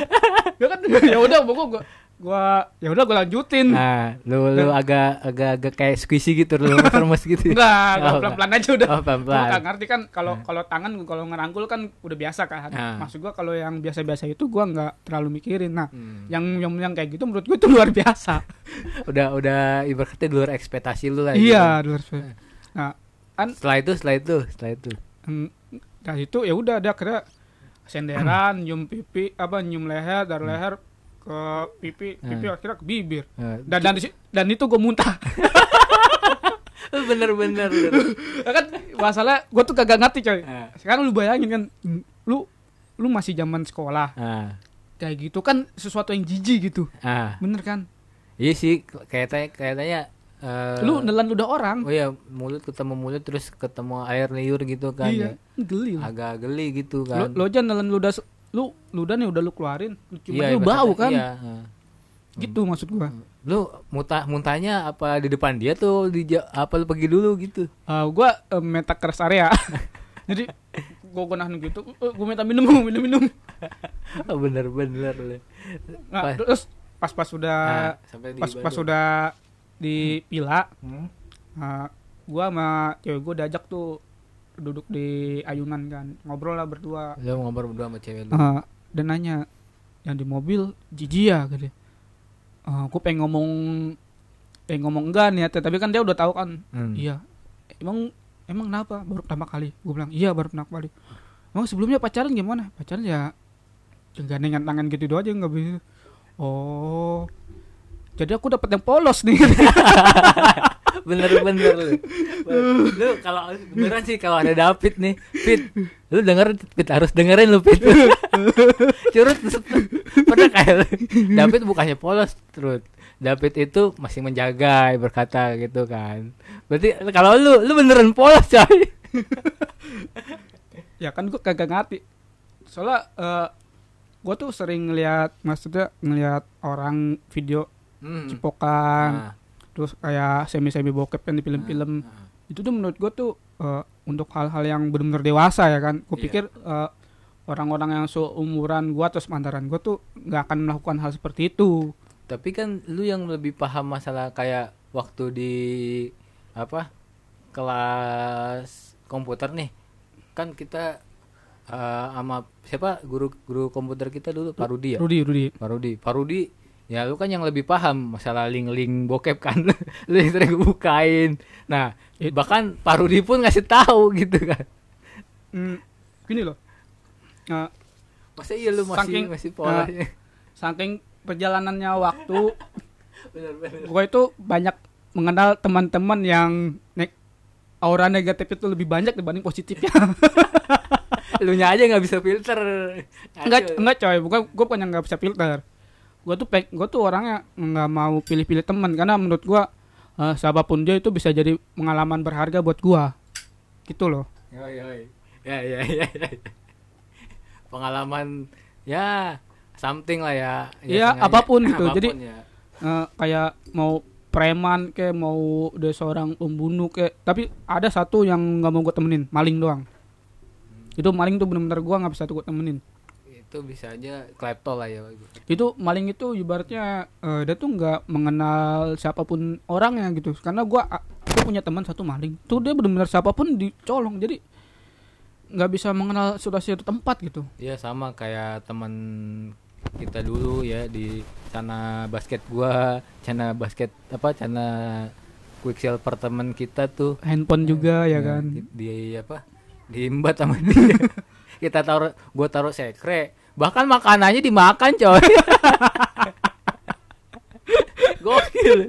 Ya kan ya udah pokok gue gue ya udah gue lanjutin Nah, lu lu agak agak agak kayak squishy gitu lu remes gitu. enggak Oh, pelan pelan aja udah Oh, pelan-pelan. Gua nggak ngerti kan kalau kalau tangan kalau ngerangkul kan udah biasa kan. Ah. Maksud gua kalau yang biasa-biasa itu gua nggak terlalu mikirin. Nah, Hmm. yang yang yang kayak gitu menurut gua itu luar biasa. Udah udah ibaratnya di luar ekspektasi lu lah. iya, gitu. luar biasa. Nah, kan Setelah itu, setelah itu, setelah itu. mm, dari itu ya udah ada kira senderan, nyium pipi, apa nyium leher dari leher ke pipi, pipi Hmm. akhirnya ke bibir. Nah, Dan dan, dan itu gua muntah. bener-bener. kan masalah gua tuh kagak ngerti coy. Ah. Sekarang lu bayangin kan lu lu masih zaman sekolah Ah, kayak gitu kan sesuatu yang jijik gitu ah. bener kan Iya sih, kayaknya kayaknya eh, lu nelan ludah orang Oh iya, mulut ketemu mulut terus ketemu air liur gitu kan. iya ya. geli Agak geli gitu lo kan. lo aja nelan ludah lu lu udah nih udah lu keluarin lu cium Iya, lu bau kan Iya. gitu maksud gua Lu muntah muntahnya apa di depan dia tuh di apa lu pergi dulu gitu. Eh, gua eh, meta ke rest area jadi gua nahan gitu eh, gua minta minum minum minum Oh, bener-bener lu. nah, terus pas pas sudah Nah, pas pas sudah di pila Hmm? eh, gua sama cewek gua diajak tuh duduk di ayunan kan ngobrol lah berdua. Lu ngobrol berdua sama cewek lu. Eh, dan nanya yang di mobil jijik ya? Gitu Eh, gue pengen ngomong pengen ngomong enggak niatnya tapi kan dia udah tahu kan. Hmm. iya. Emang emang kenapa? Baru pertama kali. Gue bilang iya baru pertama kali. Emang sebelumnya pacaran gimana? Pacaran ya gandengan tangan gitu doang aja nggak bisa. Oh jadi aku dapat yang polos nih bener-bener lu. lu kalau beneran sih kalau ada David nih, Fit, lu denger Fit harus dengerin lu Fit. Curut pernah kayak lu. David bukannya polos terus. David itu masih menjaga berkata gitu kan. Berarti kalau lu lu beneran polos coy. ya kan gue kagak ngerti soalnya eh gue tuh sering ngeliat maksudnya ngeliat orang video Hmm. cipokan Nah, terus kayak semi semi bokep kan di film-film. Nah. itu tuh menurut gue tuh eh, untuk hal-hal yang benar-benar dewasa ya kan. Gue Iya. pikir eh, orang-orang yang seumuran gue atau sepantaran gue tuh nggak akan melakukan hal seperti itu. Tapi kan lu yang lebih paham masalah kayak waktu di apa kelas komputer nih. Kan kita eh, sama siapa? Guru guru komputer kita dulu Pak Rudi ya? Rudi Rudi. Pak Rudi. Pak Rudi ya lu kan yang lebih paham masalah link-link bokep kan. Lu yang sering bukain. Nah It- bahkan Pak Rudi pun ngasih tahu gitu kan. Hmm, gini loh. Eh, masa iya lu masih Saking- masih pola saking perjalanannya waktu gue itu banyak mengenal teman-teman yang nek aura negatif itu lebih banyak dibanding positifnya. Lu nya aja nggak bisa filter. Enggak Ngaco. enggak coy. Bukan gue bukan yang nggak bisa filter gue tuh peng gue tuh orangnya nggak mau pilih-pilih teman karena menurut gue eh, siapa pun dia itu bisa jadi pengalaman berharga buat gue gitu loh Yoi, yoi. Ya, ya, ya, ya. Pengalaman ya something lah ya. Iya, sengaja. apa pun gitu. Jadi- ya. Eh, kayak mau preman kayak mau dia seorang pembunuh kayak tapi ada satu yang nggak mau gue temenin maling doang itu maling tuh bener-bener gue nggak bisa tuh gue temenin itu bisa aja klepto lah ya. itu maling itu ibaratnya eh, dia tuh nggak mengenal siapa pun orangnya gitu. Karena gua aku punya teman satu maling. Tuh dia benar-benar siapa pun dicolong. Jadi nggak bisa mengenal sudah suatu tempat gitu. Iya sama kayak teman kita dulu ya di sana basket gua, sana basket apa sana quicksilver teman kita tuh. Handphone juga ya Nah, kan? di, di apa diimbat sama dia. Kita taruh gua taruh sekre bahkan makanannya dimakan coy. Gokil.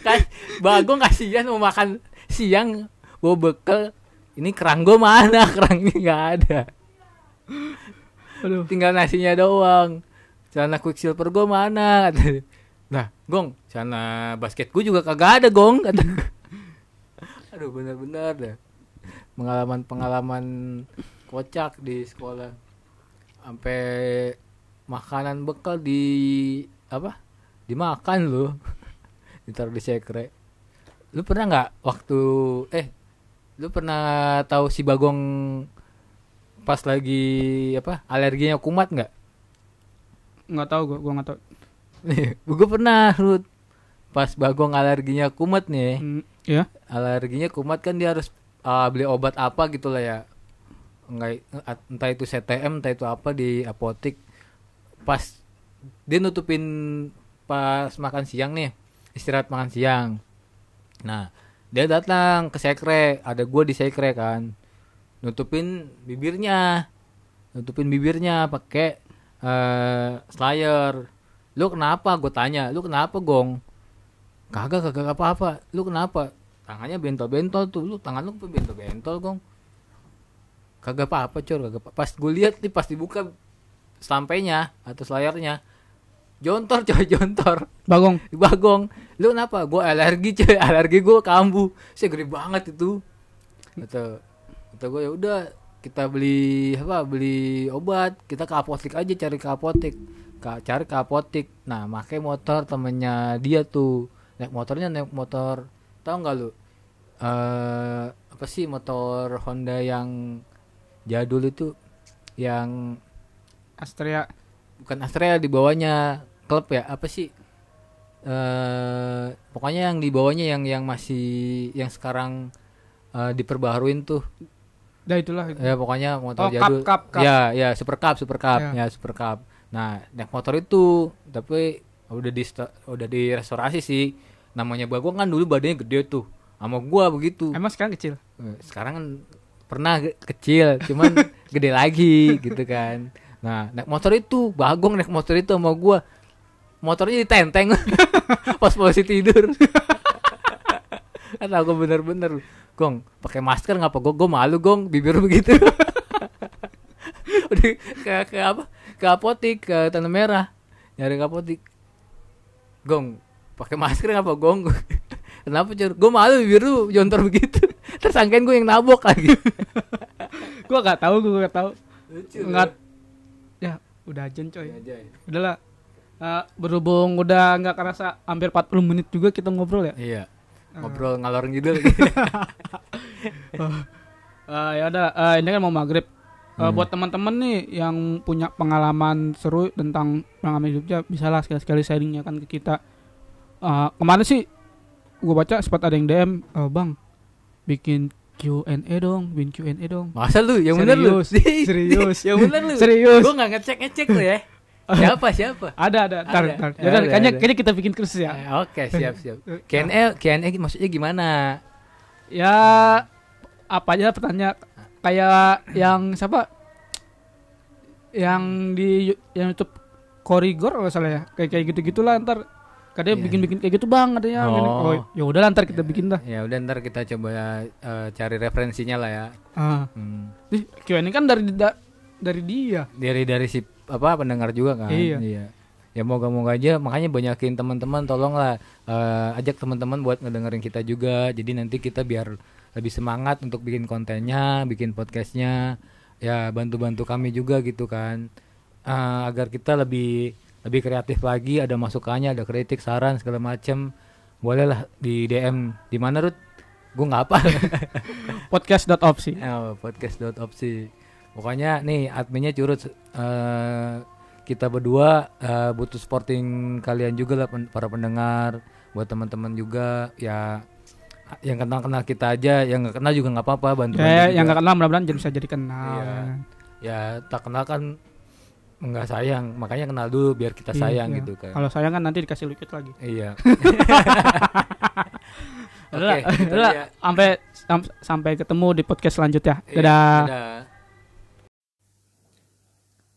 Kan bagong kasihan mau makan siang gua bekel ini kerang gua mana? Kerangnya nggak ada. Aduh. Tinggal nasinya doang. Celana quicksilver gua mana? Nah gong celana basket gua juga kagak ada gong. Kata aduh bener-bener dah pengalaman-pengalaman kocak di sekolah sampai makanan bekal di apa? Dimakan loh ditaruh di sekre. Lu pernah nggak waktu eh lu pernah tahu si bagong pas lagi apa alerginya kumat nggak? Nggak tahu gua gua nggak tahu. Gue pernah Ruth pas bagong alerginya kumat nih. Hmm, ya alerginya kumat kan dia harus uh, beli obat apa gitu lah ya entah itu CTM entah itu apa di apotik pas dia nutupin pas makan siang nih istirahat makan siang. Nah dia datang ke sekre ada gua di sekre kan. Nutupin bibirnya nutupin bibirnya pakai eh slayer lu kenapa? gue tanya. Lu kenapa gong? Kagak kagak apa apa lu kenapa? Tangannya bentol-bentol tuh. Lu tangan lu bentol-bentol gong kagak apa-apa cor kagak apa pas gue lihat nih pas dibuka sampainya atau layarnya jontor coy jontor. Bagong. Bagong. Lu kenapa? Gue alergi coy alergi gue kambuh saya gede banget itu. Kata kata gue ya udah kita beli apa beli obat kita ke apotek aja cari ke apotek. Ka- cari ke apotek. Nah pakai motor temennya dia tuh. Naik motornya naik motor. Tahu nggak lu? Eh apa sih motor Honda yang jadul itu yang Astrea. Bukan Astrea di bawahnya. Klub ya? Apa sih? Eh pokoknya yang di bawahnya yang yang masih yang sekarang eh, diperbaharuin tuh. Dah itulah. Itu. ya pokoknya motor Oh, cup, jadul. cup, cup. ya ya super cup super cup. Ya. ya super cup. Nah naik motor itu tapi udah di udah direstorasi sih. Namanya bagong kan dulu badannya gede tuh. Sama gua begitu. Emang sekarang kecil? Eh, sekarang kan pernah kecil cuman gede lagi gitu kan. Nah naik motor itu bagong naik motor itu sama gua. Motornya ditenteng pas posisi tidur. Kata aku bener-bener gong pakai masker ngapa gong? Gong malu gong bibir begitu. Udah ke ke apa? Ke apotik ke tanah merah nyari ke apotik. Gong pakai masker ngapa gong? Kenapa cur? Gue malu bibir lu jontor begitu tersangkain gue yang nabok lagi. Gua gak tahu gua gak tahu. Lucu nggak ya udah aja coy. Udahlah. Eh, berhubung udah nggak kerasa hampir 40 menit juga kita ngobrol ya? Iya. Ngobrol ngalor ngidul. Eh, ya udah eh, ini kan mau maghrib. Eh, Hmm. buat teman-teman nih yang punya pengalaman seru tentang pengalaman hidupnya bisa lah sekali-sekali sharingnya kan ke kita. Eh, kemarin sih gue baca sempat ada yang DM "Eh, bang bikin Q&A dong bikin Q&A dong. Masa lu? Yang bener lu? Serius, yang bener lu? Serius. gue nggak ngecek ngecek lu ya. Siapa siapa? Ada ada. Ntar, Ada. Ya, Yaudah, ada, kayaknya kayaknya kita bikin kursus ya. Eh, oke siap siap. Q&A Q&A maksudnya gimana? Ya apa aja pertanyaan. Kayak yang siapa? Yang di yang YouTube Korigor kalau nggak salah ya. Kayak kayak gitu gitulah ntar kadang Iya. bikin bikin kayak gitu bang adanya Oh. oh ya udah ntar kita bikin dah. ya udah ntar kita coba eh, cari referensinya lah ya. Ah. Hmm. Q&A kan dari da- dari dia. Dari dari si apa pendengar juga kan? Iya. ya moga-moga aja. Makanya banyakin teman-teman tolonglah eh, ajak teman-teman buat ngedengerin kita juga. Jadi nanti kita biar lebih semangat untuk bikin kontennya bikin podcastnya. Ya bantu-bantu kami juga gitu kan. Eh, agar kita lebih lebih kreatif lagi ada masukannya ada kritik saran segala macem. Bolehlah di DM di mana Rut? Gue nggak apa. Podcast.opsi Oh, podcast dot opsi. Pokoknya nih adminnya curut. Eh, kita berdua eh, butuh supporting kalian juga lah pen- para pendengar, buat teman-teman juga ya yang kenal-kenal kita aja, yang nggak kenal juga nggak apa-apa bantu. ya yang nggak kenal mudah-mudahan jadi bisa jadi kenal. Kan. Ya tak kenal kan nggak sayang, makanya kenal dulu biar kita Iya, sayang iya. gitu kan. kalau sayang kan nanti dikasih lukit lagi Iya. Oke, gitu ya. sampai sam- sampai ketemu di podcast selanjutnya Iya, dadah dadah.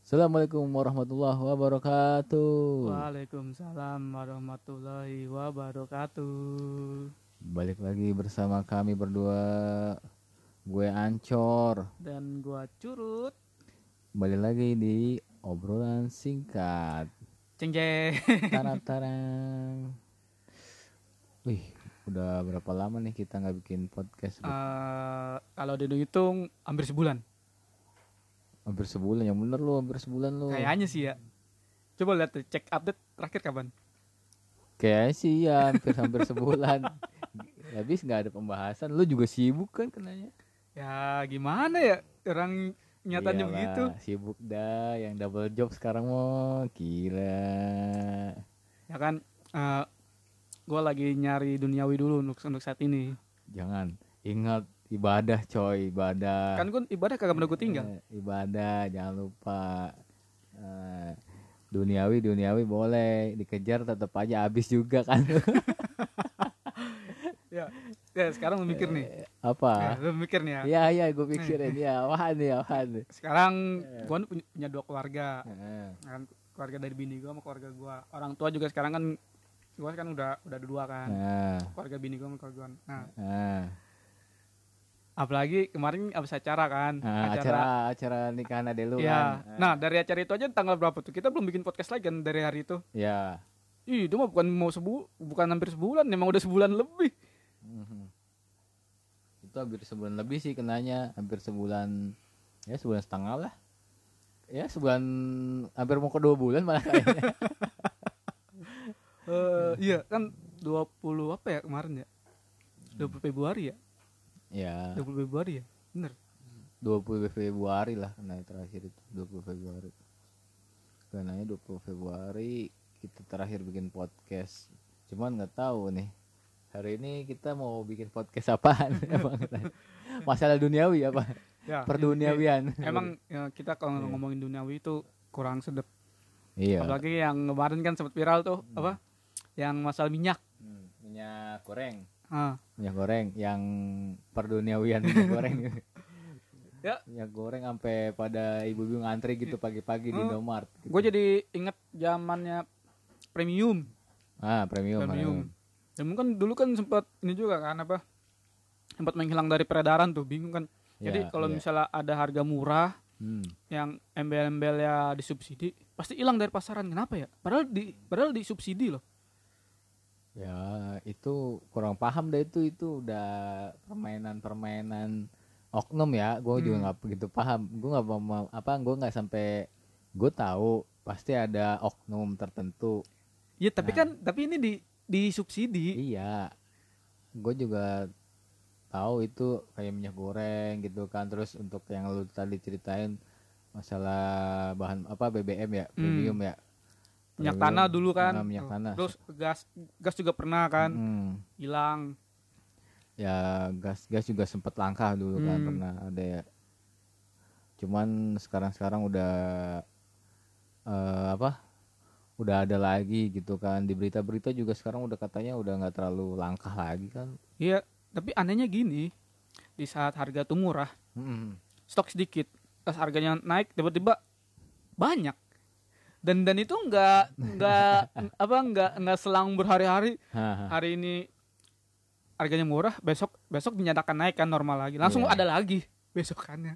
Assalamualaikum warahmatullahi wabarakatuh. Waalaikumsalam warahmatullahi wabarakatuh. Balik lagi bersama kami berdua. Gue Ancor. Dan gua curut. Balik lagi di obrolan singkat. Ceng ceng. Tarang-tarang. Wih, udah berapa lama nih kita nggak bikin podcast? Eh, kalau dihitung hampir sebulan. Hampir sebulan, yang bener lu hampir sebulan lu. Kayaknya sih ya. Coba lihat cek update terakhir kapan. Kayaknya sih ya hampir hampir sebulan. Habis nggak ada pembahasan. Lu juga sibuk kan kenanya? Ya gimana ya orang nyatanya Iyalah, begitu. Sibuk dah, yang double job sekarang mau gila. Ya kan. eh gua lagi nyari duniawi dulu untuk untuk saat ini. Jangan ingat ibadah coy, ibadah. Kan gua ibadah kagak pernah tinggal. Eh, ibadah jangan lupa. Eh, duniawi duniawi boleh dikejar tetap aja habis juga kan. Ya. Ya sekarang lu mikir nih. Ya, Apa? lu mikir nih ya. Iya iya gue pikirin ya, nih apaan nih. Sekarang gua kan punya, punya dua keluarga. Kan keluarga dari bini gua sama keluarga gua orang tua juga sekarang kan gua kan udah udah dua kan Nah, keluarga bini gua sama keluarga gua nah nah, apalagi kemarin abis acara kan nah, acara acara nikahan ade lu ya kan. nah dari acara itu aja tanggal berapa tuh kita belum bikin podcast lagi kan dari hari itu Ya. Ih, itu mah bukan mau sebu bukan hampir sebulan emang udah sebulan lebih. Itu hampir sebulan lebih sih kenanya, hampir sebulan ya sebulan setengah lah. Ya sebulan hampir mau ke dua bulan malah. Kayaknya Eh, iya kan 20 apa ya kemarin ya? 20 Februari ya? Ya 20 Februari ya? Bener. 20 Februari lah kena terakhir itu 20 Februari. Karena 20 Februari kita terakhir bikin podcast. Cuman nggak tahu nih hari ini kita mau bikin podcast apaan? Emang masalah duniawi apa? Ya perduniawian. emang ya, kita kalau ngomongin duniawi itu kurang sedep iya. Apalagi yang kemarin kan sempat viral tuh apa? Yang masalah minyak. Hmm, minyak goreng. Ah. Minyak goreng yang perduniawian minyak goreng. Ya. Minyak goreng sampai pada ibu-ibu ngantri gitu pagi-pagi di Hmm. Indomaret gitu. gue jadi inget zamannya premium. Ah premium, premium dan mungkin dulu kan sempat ini juga kan apa sempat menghilang dari peredaran tuh bingung kan jadi Ya, kalau iya. misalnya ada harga murah Hmm. yang embel-embelnya disubsidi pasti hilang dari pasaran kenapa ya padahal di padahal disubsidi loh Ya itu kurang paham deh itu itu udah permainan-permainan oknum ya. Gue juga Hmm. nggak begitu paham. Gue nggak mau apa gue nggak sampai gue tahu pasti ada oknum tertentu. Iya tapi Nah. kan tapi ini di disubsidi Iya. Gue juga tahu itu kayak minyak goreng gitu kan. Terus untuk yang lu tadi ceritain masalah bahan apa BBM ya, Hmm. premium ya. minyak Premium, tanah dulu kan nah, minyak tanah. terus gas gas juga pernah kan Hmm. hilang ya gas gas juga sempat langka dulu kan Hmm. pernah ada ya cuman sekarang sekarang udah eh, apa udah ada lagi gitu kan. Di berita-berita juga sekarang udah katanya udah nggak terlalu langka lagi kan. Iya tapi anehnya gini di saat harga tuh murah Hmm. stok sedikit pas harganya naik tiba-tiba banyak. Dan dan itu nggak nggak apa nggak nggak selang berhari-hari. Hari ini harganya murah besok besok dinyatakan naik kan normal lagi. Langsung Iya. ada lagi besokannya.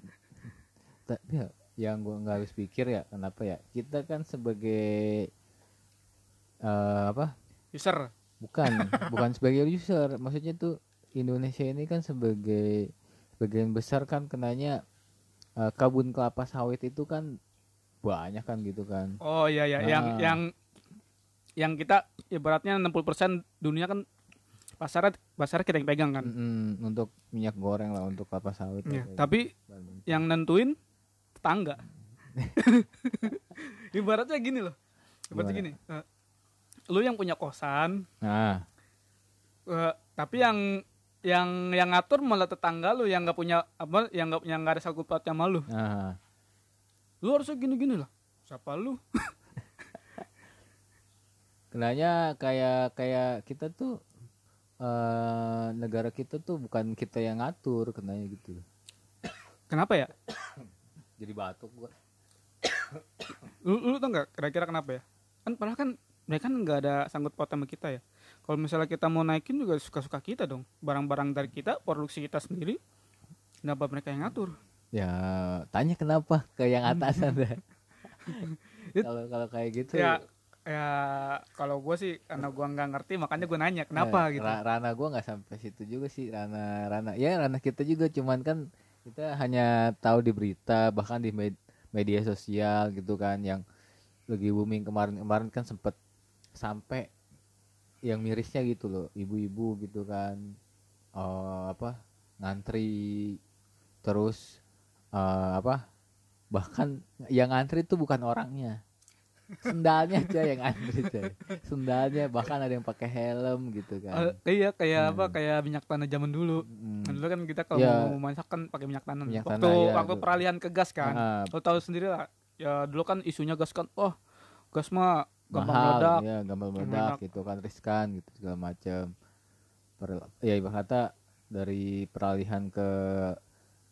Tapi ya yang gua nggak habis pikir ya kenapa ya? Kita kan sebagai eh, apa? User. Bukan bukan sebagai user. Maksudnya tuh Indonesia ini kan sebagai sebagian besar kan kenanya eh, kebun kelapa sawit itu kan banyak kan gitu kan. Oh iya ya yang Nah. yang yang kita ibaratnya 60% dunia kan pasarnya pasarnya kita yang pegang kan. Mm-mm, untuk minyak goreng lah untuk kelapa sawit Iya, lah, kayak tapi gitu. yang nentuin tetangga. Ibaratnya gini loh. Ibaratnya Gimana? gini eh, lu yang punya kosan. Nah. Eh, tapi yang yang yang ngatur malah tetangga lu yang nggak punya apa yang nggak yang nggak ada sangkut pautnya sama lu. Nah. Lu harusnya gini gini lah. Siapa lu? Kenanya kayak kayak kita tuh eh negara kita tuh bukan kita yang ngatur kenanya gitu. Kenapa ya? Jadi batuk gua. Lu, lu tau nggak kira-kira kenapa ya? Kan padahal kan mereka kan nggak ada sangkut paut sama kita ya. Kalau misalnya kita mau naikin juga suka-suka kita dong. Barang-barang dari kita produksi kita sendiri kenapa mereka yang ngatur. Ya tanya kenapa ke yang atasan deh. It- Kalau kalau kayak gitu ya ya kalau gue sih karena gua nggak ngerti makanya gue nanya kenapa eh, gitu. ra- Rana gua nggak sampai situ juga sih Rana Rana ya Rana kita juga cuman kan kita hanya tahu di berita bahkan di med- media sosial gitu kan yang lagi booming kemarin kemarin kan sempet sampai yang mirisnya gitu loh ibu-ibu gitu kan eh, apa ngantri terus eh, apa bahkan yang ngantri itu bukan orangnya sendalnya aja yang ngantri coy sendalnya bahkan ada yang pakai helm gitu kan iya kayak apa Hmm. kayak minyak tanah zaman dulu Hmm. Dulu kan kita kalau Ya. mau masak kan pakai minyak tanah Minyak waktu tanah, ya, waktu dulu. peralihan ke gas kan Ah, lo tahu sendiri lah ya dulu kan isunya gas kan oh gas mah gampang mahal meledak ya gampang meledak gitu kan riskan gitu segala macam ya ibarat kata dari peralihan ke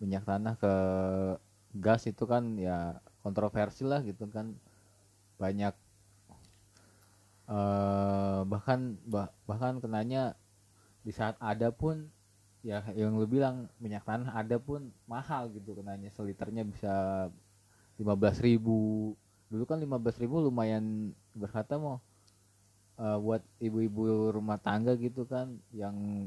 minyak tanah ke gas itu kan ya kontroversi lah gitu kan. Banyak eh bahkan bah- bahkan kenanya di saat ada pun ya yang lu bilang minyak tanah ada pun mahal gitu kenanya seliternya bisa 15.000 ribu dulu kan 15.000 ribu lumayan berkata mau eh, buat ibu-ibu rumah tangga gitu kan yang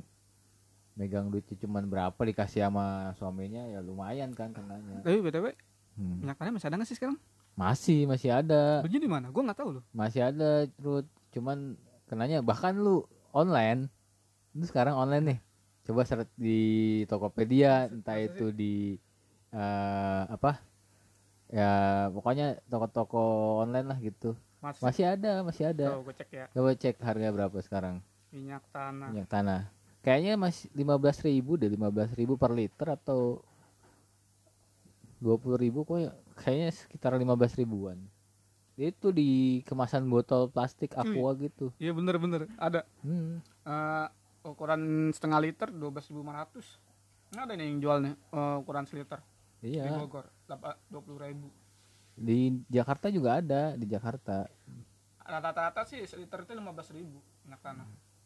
megang duitnya cuman berapa dikasih sama suaminya ya lumayan kan kenanya Tapi btw Hmm. minyak tanah masih ada nggak sih sekarang? masih masih ada Belinya di mana? Gue nggak tahu loh. masih ada terus cuman kenanya bahkan lu online lu sekarang online nih coba search di Tokopedia entah itu di eh, apa ya pokoknya toko-toko online lah gitu Masih. masih ada masih ada gue cek ya. coba cek harga berapa sekarang Minyak tanah. minyak tanah kayaknya masih 15.000 ribu deh 15.000 ribu per liter atau 20.000 ribu kok ya kayaknya sekitar 15 ribuan itu di kemasan botol plastik aqua gitu Iya bener-bener ada. hmm. Eh, ukuran setengah liter 12.500. Nggak ada nih yang jual nih eh, ukuran seliter di iya Bogor. Dua puluh ribu. di Jakarta juga ada di Jakarta Rata-rata sih seliter itu 15.000 ribu minyak tanah.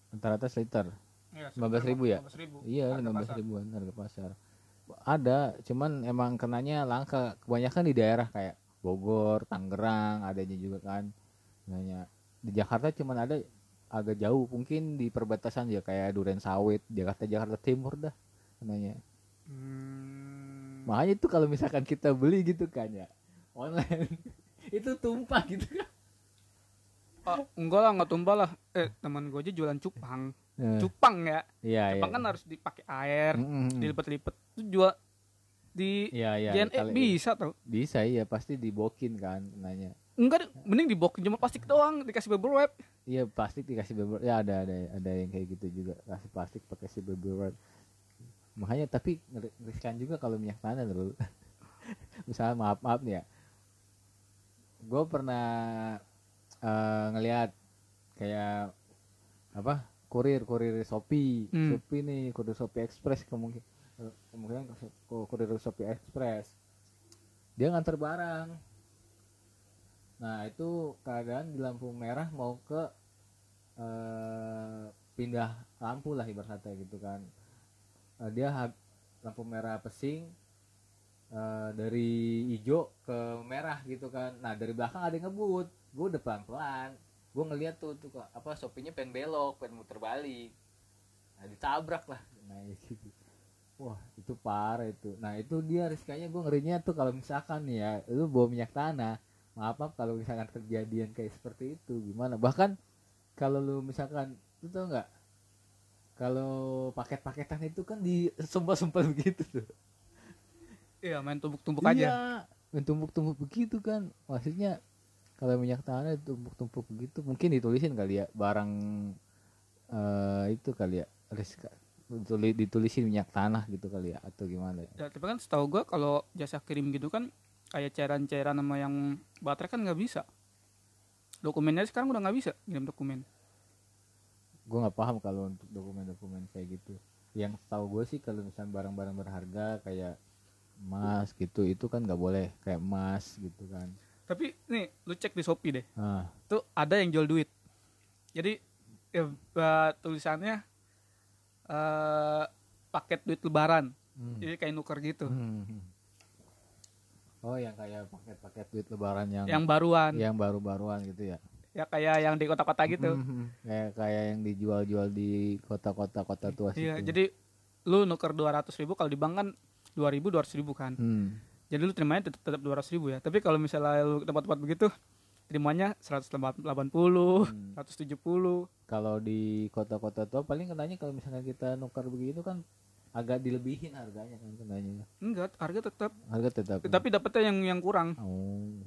rata-rata seliter Iya, 15.000 ya? 15.000. iya Harga 15 pasar. ribuan harga pasar ada cuman emang kenanya langka kebanyakan di daerah kayak Bogor Tangerang adanya juga kan nanya di Jakarta cuman ada agak jauh mungkin di perbatasan ya kayak Duren Sawit Jakarta Jakarta Timur dah namanya Hmm, makanya itu kalau misalkan kita beli gitu kan ya online itu tumpah gitu kan ah, enggak lah, enggak tumpah lah. Eh, teman gue aja jualan cupang. Eh, Cupang ya. iya iya Cupang kan harus dipakai air, Mm-mm. dilipet-lipet. Itu jual di iya iya JNE kali- bisa tau. bisa iya pasti dibokin kan nanya Enggak, mending dibok cuma plastik doang, dikasih bubble wrap. Iya plastik dikasih bubble ya ada ada ada yang kayak gitu juga kasih plastik pakai si bubble wrap. Makanya tapi ngeri- riskan juga kalau minyak tanah dulu. Misalnya maaf maaf nih ya, gue pernah eh, ngelihat kayak apa kurir kurir Shopee. Hmm. Shopee nih kurir Shopee Express kemungkinan kemungkinan ku- kurir Shopee Express. Dia nganter barang. Nah itu keadaan di lampu merah mau ke eh, pindah lampu lah ibarat kata gitu kan Eh, dia lampu merah pesing eh, dari hijau ke merah gitu kan. Nah dari belakang ada yang ngebut. Gue udah pelan pelan gue ngeliat tuh tuh apa sopinya pengen belok pengen muter balik. Nah ditabrak lah. Nah gitu wah itu parah itu. Nah itu dia riskanya. Gue ngerinya tuh kalau misalkan ya lu bawa minyak tanah maaf maaf kalau misalkan kejadian kayak seperti itu gimana? Bahkan kalau lu misalkan lu tau nggak kalau paket-paketan itu kan di sumpah-sumpah begitu tuh Iya, main tumpuk-tumpuk aja. Iya, main tumpuk-tumpuk begitu kan. Maksudnya kalau minyak tanah tumpuk-tumpuk begitu mungkin ditulisin kali ya barang eh itu kali ya risk dituli- ditulisin minyak tanah gitu kali ya atau gimana ya. Ya, tapi kan setahu gua kalau jasa kirim gitu kan kayak cairan-cairan sama yang baterai kan nggak bisa. Dokumennya sekarang udah nggak bisa ngirim dokumen. Gue nggak paham kalau untuk dokumen-dokumen kayak gitu. Yang tahu gue sih kalau misalnya barang-barang berharga kayak emas gitu itu kan nggak boleh kayak emas gitu kan. Tapi nih, lu cek di Shopee deh. Ah, Tuh ada yang jual duit. Jadi ya, tulisannya eh paket duit lebaran. hmm. Jadi kayak nuker gitu. Hmm. Oh yang kayak paket-paket duit lebaran yang Yang baruan. yang baru-baruan gitu ya. Ya kayak yang di kota-kota gitu. Mhm. Kayak kayak yang dijual-jual di kota-kota kota tua Iya, situ. jadi lu nuker 200 ribu kalau di bank kan 2000 200 ribu kan. Hmm. Jadi lu terimanya tetap, tetap 200 ribu ya. Tapi kalau misalnya lu tempat-tempat begitu, terimanya 180, Hmm. 170. Kalau di kota-kota tua paling kenanya kalau misalnya kita nukar begitu kan agak dilebihin harganya kan kenanya. Enggak, harga tetap. Harga tetap. Tapi dapetnya yang yang kurang. Oh.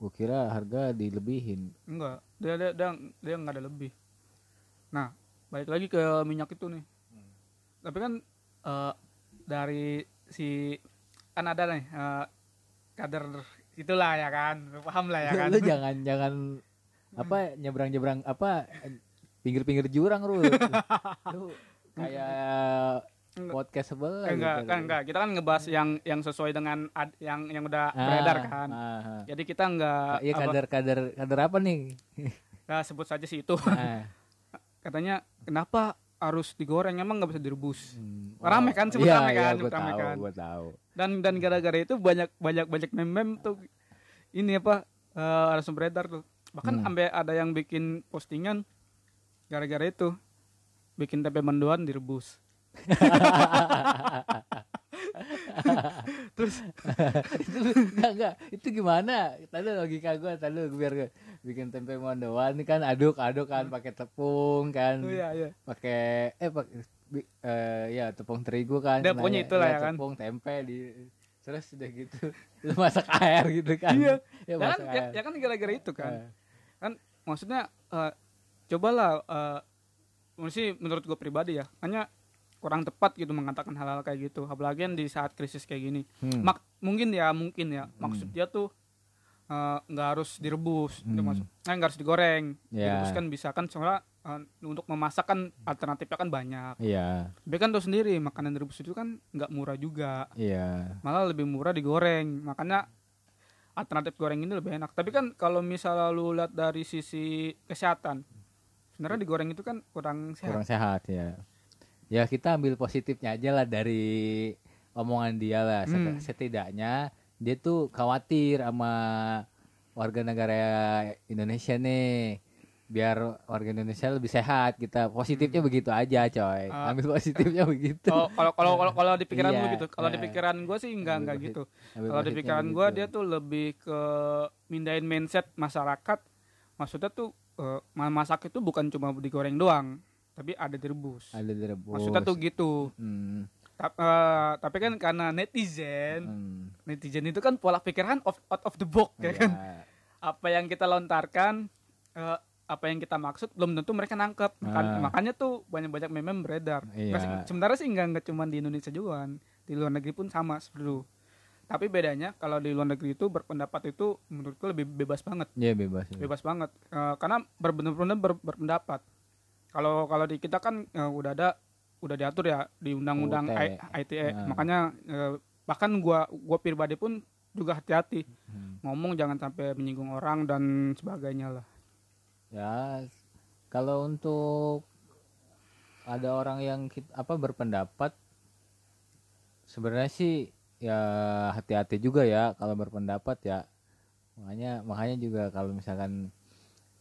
Gua kira harga dilebihin. Enggak, dia dia dia, dia nggak ada lebih. Nah, balik lagi ke minyak itu nih. Tapi kan eh, dari si kan ada nih eh, kader itulah ya kan, lu paham lah ya kan. Lu jangan jangan apa nyebrang-nyebrang apa pinggir-pinggir jurang lu. lu kayak podcast sebelah enggak gitu. kan enggak kita kan ngebahas yang yang sesuai dengan ad- yang yang udah Ah, beredar kan ah, ah. jadi kita enggak Iya apa, kader kader kader apa nih? ya, sebut saja sih itu Ah, katanya kenapa harus digoreng emang nggak bisa direbus hmm. Rame kan, iya, rame iya, kan, gua sempet rame tahu, kan. gua tahu. dan dan gara-gara itu banyak banyak banyak meme tuh ini apa eh, langsung beredar tuh bahkan Hmm. sampai ada yang bikin postingan gara-gara itu bikin tempe mendoan direbus Terus itu enggak enggak itu gimana tadi logika gue tadi biar gue bikin tempe mendoan ini kan aduk aduk kan pakai tepung kan oh iya iya. pakai eh pakai bi- eh, ya tepung terigu kan Udah, pokoknya Nah, itulah ya kan. tepung tempe di terus udah gitu lu masak air gitu kan Iya. ya, Ya kan, ya, ya kan gara-gara itu kan. Eh, Kan maksudnya eh, cobalah eh sih menurut gue pribadi ya, hanya kurang tepat gitu mengatakan hal-hal kayak gitu. Apalagi di saat krisis kayak gini. hmm. Mak mungkin ya, mungkin ya. Maksud dia tuh eh, nggak harus direbus, gitu Hmm. maksud. Eh, nggak harus digoreng. Ya. Direbus kan bisa kan soalnya eh, untuk memasak kan alternatifnya kan banyak. iya Tapi kan tuh sendiri makanan direbus itu kan nggak murah juga. iya malah lebih murah digoreng makanya alternatif goreng ini lebih enak tapi kan kalau misalnya lu lihat dari sisi kesehatan sebenarnya digoreng itu kan kurang sehat kurang sehat ya ya kita ambil positifnya aja lah dari omongan dia lah Hmm. setidaknya dia tuh khawatir sama warga negara Indonesia nih biar warga Indonesia lebih sehat kita positifnya begitu aja coy Hmm. Ah. ambil positifnya begitu Oh, kalau kalau kalau kalau di pikiran lu Iya, gitu kalau di iya. pikiran gue sih enggak enggak gitu kalau di positifnya pikiran gue begitu. dia tuh lebih ke mindahin mindset masyarakat maksudnya tuh eh, masak itu bukan cuma digoreng doang tapi ada direbus. Ada direbus. Maksudnya tuh gitu. Hmm, Ta- eh, tapi kan karena netizen hmm, netizen itu kan pola pikiran of, out of the box ya kan? Ya. apa yang kita lontarkan eh, apa yang kita maksud belum tentu mereka nangkep. Maka- Ah. makanya tuh banyak banyak meme beredar. Iya. Nggak sih- sebenarnya sih nggak nggak cuma di Indonesia juga kan di luar negeri pun sama seperti tapi bedanya kalau di luar negeri itu berpendapat itu menurutku lebih bebas banget. Iya, bebas ya. bebas banget. Eh, karena berbenar-benar ber- berpendapat kalau kalau di kita kan eh, udah ada udah diatur ya di undang-undang ITE Nah. makanya eh, bahkan gua gua pribadi pun juga hati-hati Hmm. ngomong jangan sampai menyinggung orang dan sebagainya lah Ya, kalau untuk ada orang yang kit- apa berpendapat sebenarnya sih ya hati-hati juga ya kalau berpendapat ya. Makanya makanya juga kalau misalkan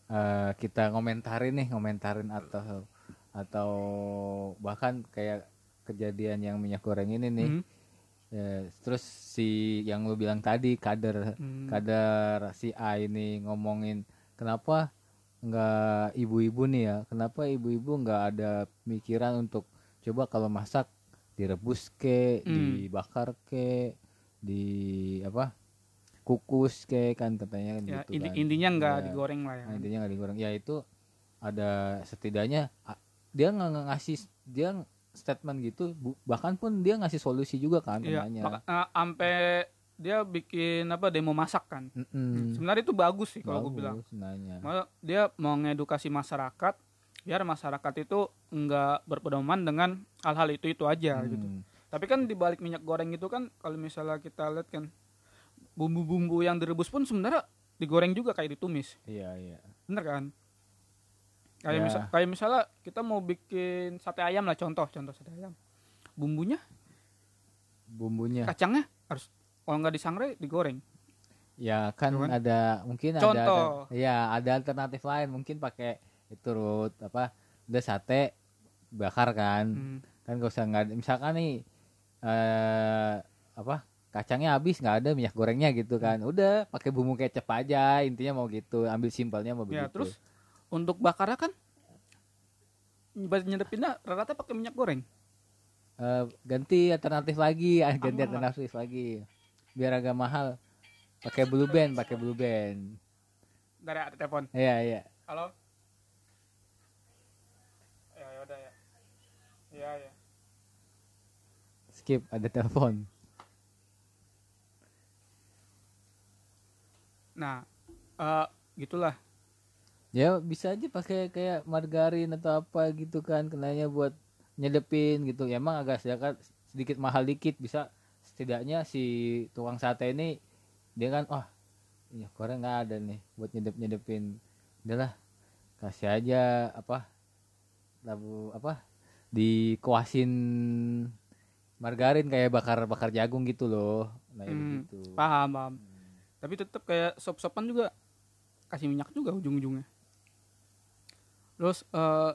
eh, kita ngomentarin nih, ngomentarin atau atau bahkan kayak kejadian yang minyak goreng ini nih. Mhm. Ya, terus si yang lu bilang tadi kader Hmm. kadar si A ini ngomongin kenapa nggak ibu-ibu nih ya kenapa ibu-ibu nggak ada pikiran untuk coba kalau masak direbus ke Hmm. dibakar ke di apa kukus ke kan katanya kan ya gitu inti- kan. intinya nggak Ya, digoreng lah ya nah, intinya nggak digoreng ya itu ada setidaknya dia nggak ngasih dia statement gitu bu- bahkan pun dia ngasih solusi juga kan Iya, katanya maka- eh, sampai dia bikin apa demo masak kan Mm-mm. sebenarnya itu bagus sih kalau gue bilang nanya. Maksudnya dia mau ngedukasi masyarakat biar masyarakat itu nggak berpedoman dengan hal-hal itu itu aja gitu Hmm. tapi kan di balik minyak goreng itu kan kalau misalnya kita lihat kan bumbu-bumbu yang direbus pun sebenarnya digoreng juga kayak ditumis Iya iya. bener kan kayak Ya. misal kayak misalnya kita mau bikin sate ayam lah contoh contoh sate ayam bumbunya Bumbunya. kacangnya harus kalau nggak disangrai digoreng Ya kan Cuman- ada mungkin ada Contoh. ada ya ada alternatif lain mungkin pakai itu rut apa udah sate bakar kan Hmm. kan gak usah nggak misalkan nih eh apa kacangnya habis nggak ada minyak gorengnya gitu kan. Udah pakai bumbu kecap aja intinya mau gitu ambil simpelnya mau ya begitu. terus untuk bakarnya kan nyedepinnya rata-rata pakai minyak goreng? Eh, ganti alternatif lagi ah, ganti alternatif lagi. Biar agak mahal. Pakai blue band pakai blue band. Dari ada telepon. Iya iya. Halo? Ya ya udah ya. Ya ya. Skip ada telepon nah eh gitulah. Ya bisa aja pakai kayak margarin atau apa gitu kan kenanya buat nyedepin gitu. Ya emang agak sedikit sedikit mahal dikit. Bisa setidaknya si tukang sate ini dia kan wah minyak goreng nggak ada nih buat nyedep nyedepin. Udahlah kasih aja apa labu apa dikuasin margarin kayak bakar bakar jagung gitu loh. Nah Hmm, begitu. paham paham tapi tetap kayak sop-sopan juga kasih minyak juga ujung-ujungnya terus eh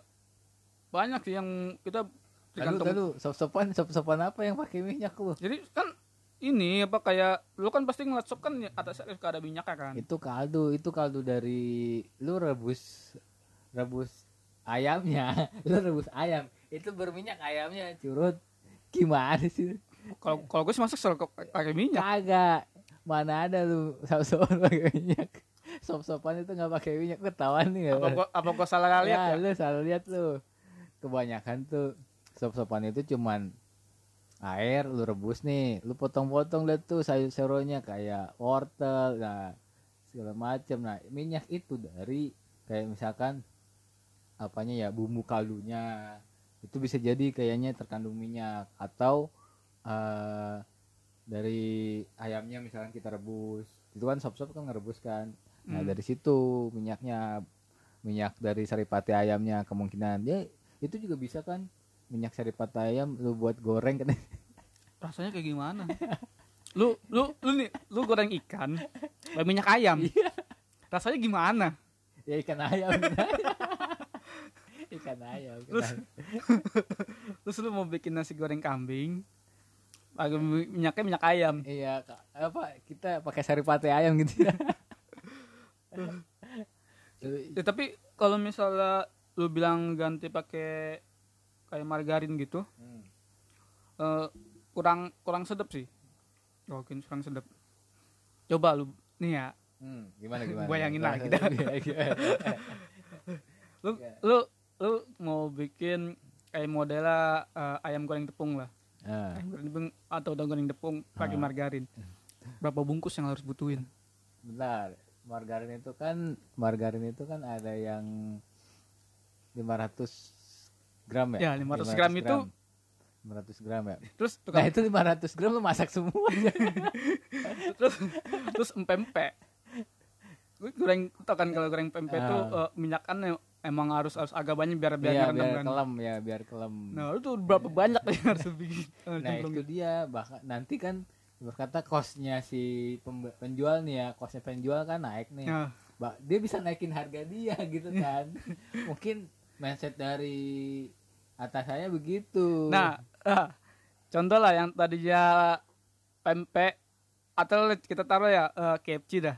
banyak sih yang kita Tergantung. lalu sop-sopan, sop-sopan apa yang pakai minyak lu? Jadi kan ini apa kayak lu kan pasti ngeliat sop kan atasnya suka ada minyaknya kan. Itu kaldu, itu kaldu dari lu rebus rebus ayamnya, lu rebus ayam. Itu berminyak ayamnya curut. Gimana sih? Kalau kalau gue sih masak selalu pakai minyak. Kagak. Mana ada lu sop-sopan pakai minyak. Sop-sopan itu nggak pakai minyak ketahuan nih Apa gua apa gua salah ya, lihat ya? lu salah lihat lu. Kebanyakan tuh sop-sopan itu cuman air lu rebus nih, lu potong-potong deh tuh sayur-sayurnya kayak wortel, nah segala macam. Nah, minyak itu dari kayak misalkan apanya ya bumbu kaldunya itu bisa jadi kayaknya terkandung minyak atau eh dari ayamnya misalkan kita rebus itu kan sop-sop kan ngerebus kan nah Hmm. dari situ minyaknya minyak dari saripati ayamnya kemungkinan ya itu juga bisa kan minyak saripati ayam lu buat goreng kan Rasanya kayak gimana? lu lu lu nih lu goreng ikan pakai minyak ayam. Rasanya gimana? ya ikan ayam ikan ayam Terus- ayam. Terus lu mau bikin nasi goreng kambing pakai mi- minyaknya minyak ayam. iya Kak. apa kita pakai saripati ayam gitu ya Ya, tapi kalau misalnya lu bilang ganti pakai kayak margarin gitu, Hmm. eh, kurang kurang sedap sih. Mungkin kurang sedap. Coba lu nih ya, Hmm, gimana gimana Bayangin lagi dah. Iya, gimana? lu Iya. lu lu mau bikin kayak modelnya eh, ayam goreng tepung lah. Tepung atau udang goreng tepung pakai Ah. margarin. Berapa bungkus yang harus butuhin? bentar margarin itu kan margarin itu kan ada yang 500 gram ya Ya, 500 gram itu- 500 gram ya Terus nah tukang, itu 500 gram lu masak semua terus terus empempe. Gue goreng tau kan kalau goreng pempek Ah. tuh eh, minyakan em- emang harus harus agak banyak biar biar Iya, ngerendam biar kan. kelem ya biar kelem Nah, itu berapa banyak yang harus bikin? eh, nah itu dia bahkan nanti kan berkata kosnya si penjual nih ya kosnya penjual kan naik nih Nah, Ba- dia bisa naikin harga dia gitu kan mungkin mindset dari atas saya begitu Nah, ah, contoh lah yang tadinya pempek atau kita taruh ya eh, KFC dah.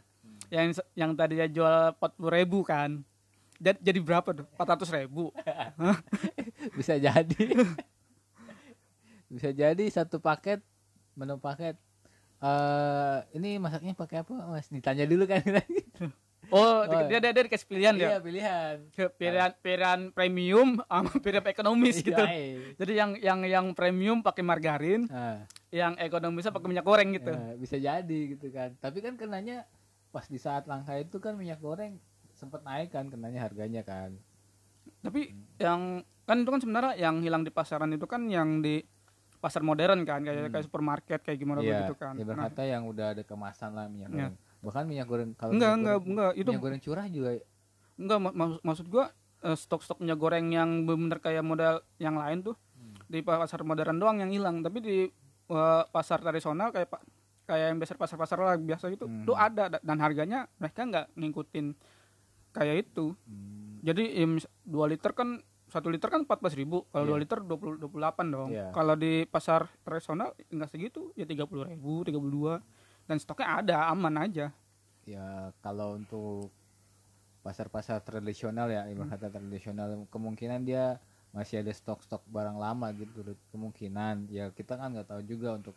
Yang yang tadinya jual 40 ribu kan. Jadi, jadi berapa tuh? 400 ribu. bisa jadi bisa jadi satu paket menu paket eh ini masaknya pakai apa mas ditanya dulu kan Oh, Oh, dia, dia, dia dikasih pilihan iya ya. pilihan Pilihan pilihan premium sama pilihan ekonomis gitu. Iya, iya. Jadi yang yang yang premium pakai margarin, Nah, yang ekonomisnya pakai minyak goreng gitu. ya, bisa jadi gitu kan tapi kan kenanya pas di saat langka itu kan minyak goreng sempat naik kan kenanya harganya kan Tapi yang kan itu kan sebenarnya yang hilang di pasaran itu kan yang di pasar modern kan kayak kayak supermarket kayak gimana Hmm. Iya, gitu kan. ya Nah, berkata yang udah ada kemasan lah minyak Iya. goreng bahkan minyak goreng kalau enggak minyak enggak goreng- enggak itu minyak goreng curah juga enggak mak- maksud, maksud gua eh, stok-stok minyak goreng yang bener kayak model yang lain tuh Hmm. di pasar modern doang yang hilang tapi di eh, pasar tradisional kayak pak kayak yang biasa pasar-pasar lah biasa gitu Hmm. tuh ada da- dan harganya mereka nggak ngikutin kayak itu. Hmm, jadi ya, mis- 2 liter kan satu liter kan 14.000 ribu kalau Iya. 2 liter 20 28 dong. Iya. kalau di pasar tradisional enggak segitu ya 30.000 ribu 32 dan stoknya ada aman aja. Ya kalau untuk pasar-pasar tradisional ya ibarat kata tradisional kemungkinan dia masih ada stok-stok barang lama gitu kemungkinan. Ya kita kan nggak tahu juga untuk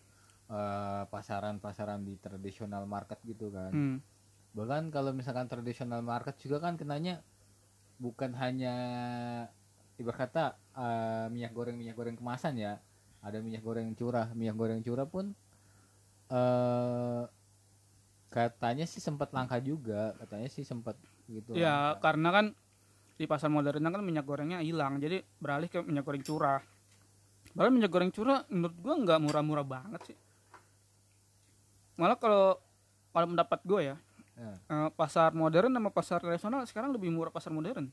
eh, pasaran-pasaran di tradisional market gitu kan. Hmm. Bahkan kalau misalkan tradisional market juga kan kenanya bukan hanya ibarat kata eh, minyak goreng minyak goreng kemasan ya ada minyak goreng curah minyak goreng curah pun eh katanya sih sempat langka juga katanya sih sempat gitu Ya langka. karena kan di pasar modern kan minyak gorengnya hilang, jadi beralih ke minyak goreng curah. Padahal minyak goreng curah menurut gua nggak murah-murah banget sih. Malah kalau kalau mendapat gue ya, Nah, eh, pasar modern sama pasar tradisional sekarang lebih murah pasar modern.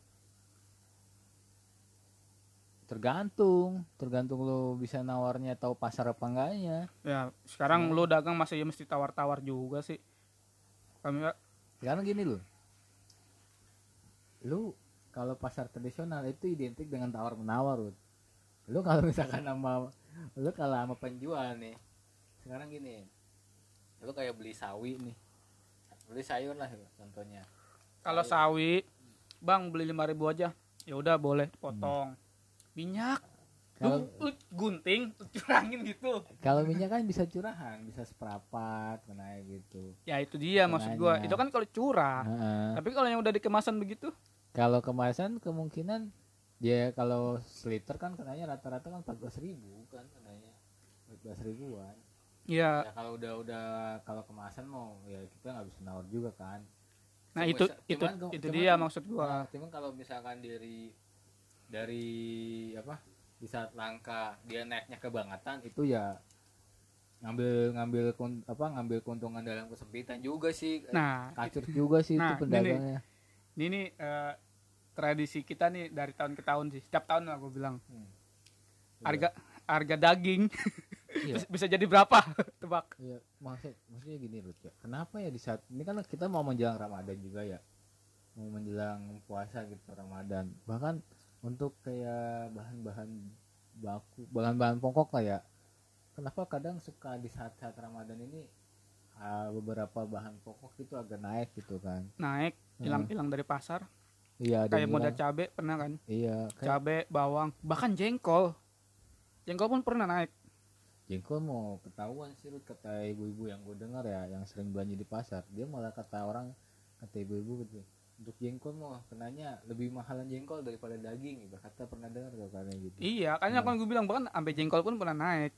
tergantung tergantung lo bisa nawarnya tahu pasar apa enggaknya Ya sekarang lu dagang masih ya mesti tawar-tawar juga sih. Kami sekarang gini loh lu kalau pasar tradisional itu identik dengan tawar menawar Rut. lu kalau misalkan sama lu kalau sama penjual nih sekarang gini lu kayak beli sawi nih beli sayur lah contohnya Kalau sawi, Bang beli 5000 aja. Ya udah boleh potong. Minyak kalau gunting, curangin gitu. kalau minyak kan bisa curahan bisa seprapat kena gitu Ya itu dia maksud gua. Itu kan kalau curah. Heeh. Tapi kalau yang udah dikemasan begitu, kalau kemasan kemungkinan dia kalau seliter kan kenanya rata-rata kan 14.000 ribu kan kenanya 14 ribuan ya ya kalau udah udah kalau kemasan mau ya kita nggak bisa nawar juga kan nah Cuma- itu cuman- itu cuman- itu cuman- dia maksud gua. Nah, cuman kalau misalkan dari dari apa di saat langka dia naiknya kebangetan itu ya ngambil ngambil kun- apa ngambil keuntungan dalam kesempitan juga sih Nah, kacur juga sih Nah, itu pedagangnya ini nih eh, tradisi kita nih dari tahun ke tahun sih. Setiap tahun lah gua bilang. Hmm. Harga harga daging Iya. bisa, bisa jadi berapa? Tebak. Iya, maksud maksudnya gini Ruth ya. Kenapa ya di saat ini kan kita mau menjelang Ramadan juga ya. Mau menjelang puasa gitu Ramadan. Bahkan untuk kayak bahan-bahan baku, bahan-bahan pokok lah ya. Kenapa kadang suka di saat-saat Ramadan ini ah, beberapa bahan pokok itu agak naik gitu kan. Naik, hilang-hilang dari pasar. Iya, ada Kayak modal cabe pernah kan? Iya, kayak Cabe, bawang, bahkan jengkol. Jengkol pun pernah naik. Jengkol mau ketahuan sih Ruth kata ibu-ibu yang gue dengar ya yang sering belanja di pasar. Dia malah kata orang kata ibu-ibu gitu untuk jengkol mau kenanya lebih mahalan jengkol daripada daging. Ibarat kata pernah dengar gak katanya gitu. Iya, kan kan gue bilang bahkan sampai jengkol pun pernah naik.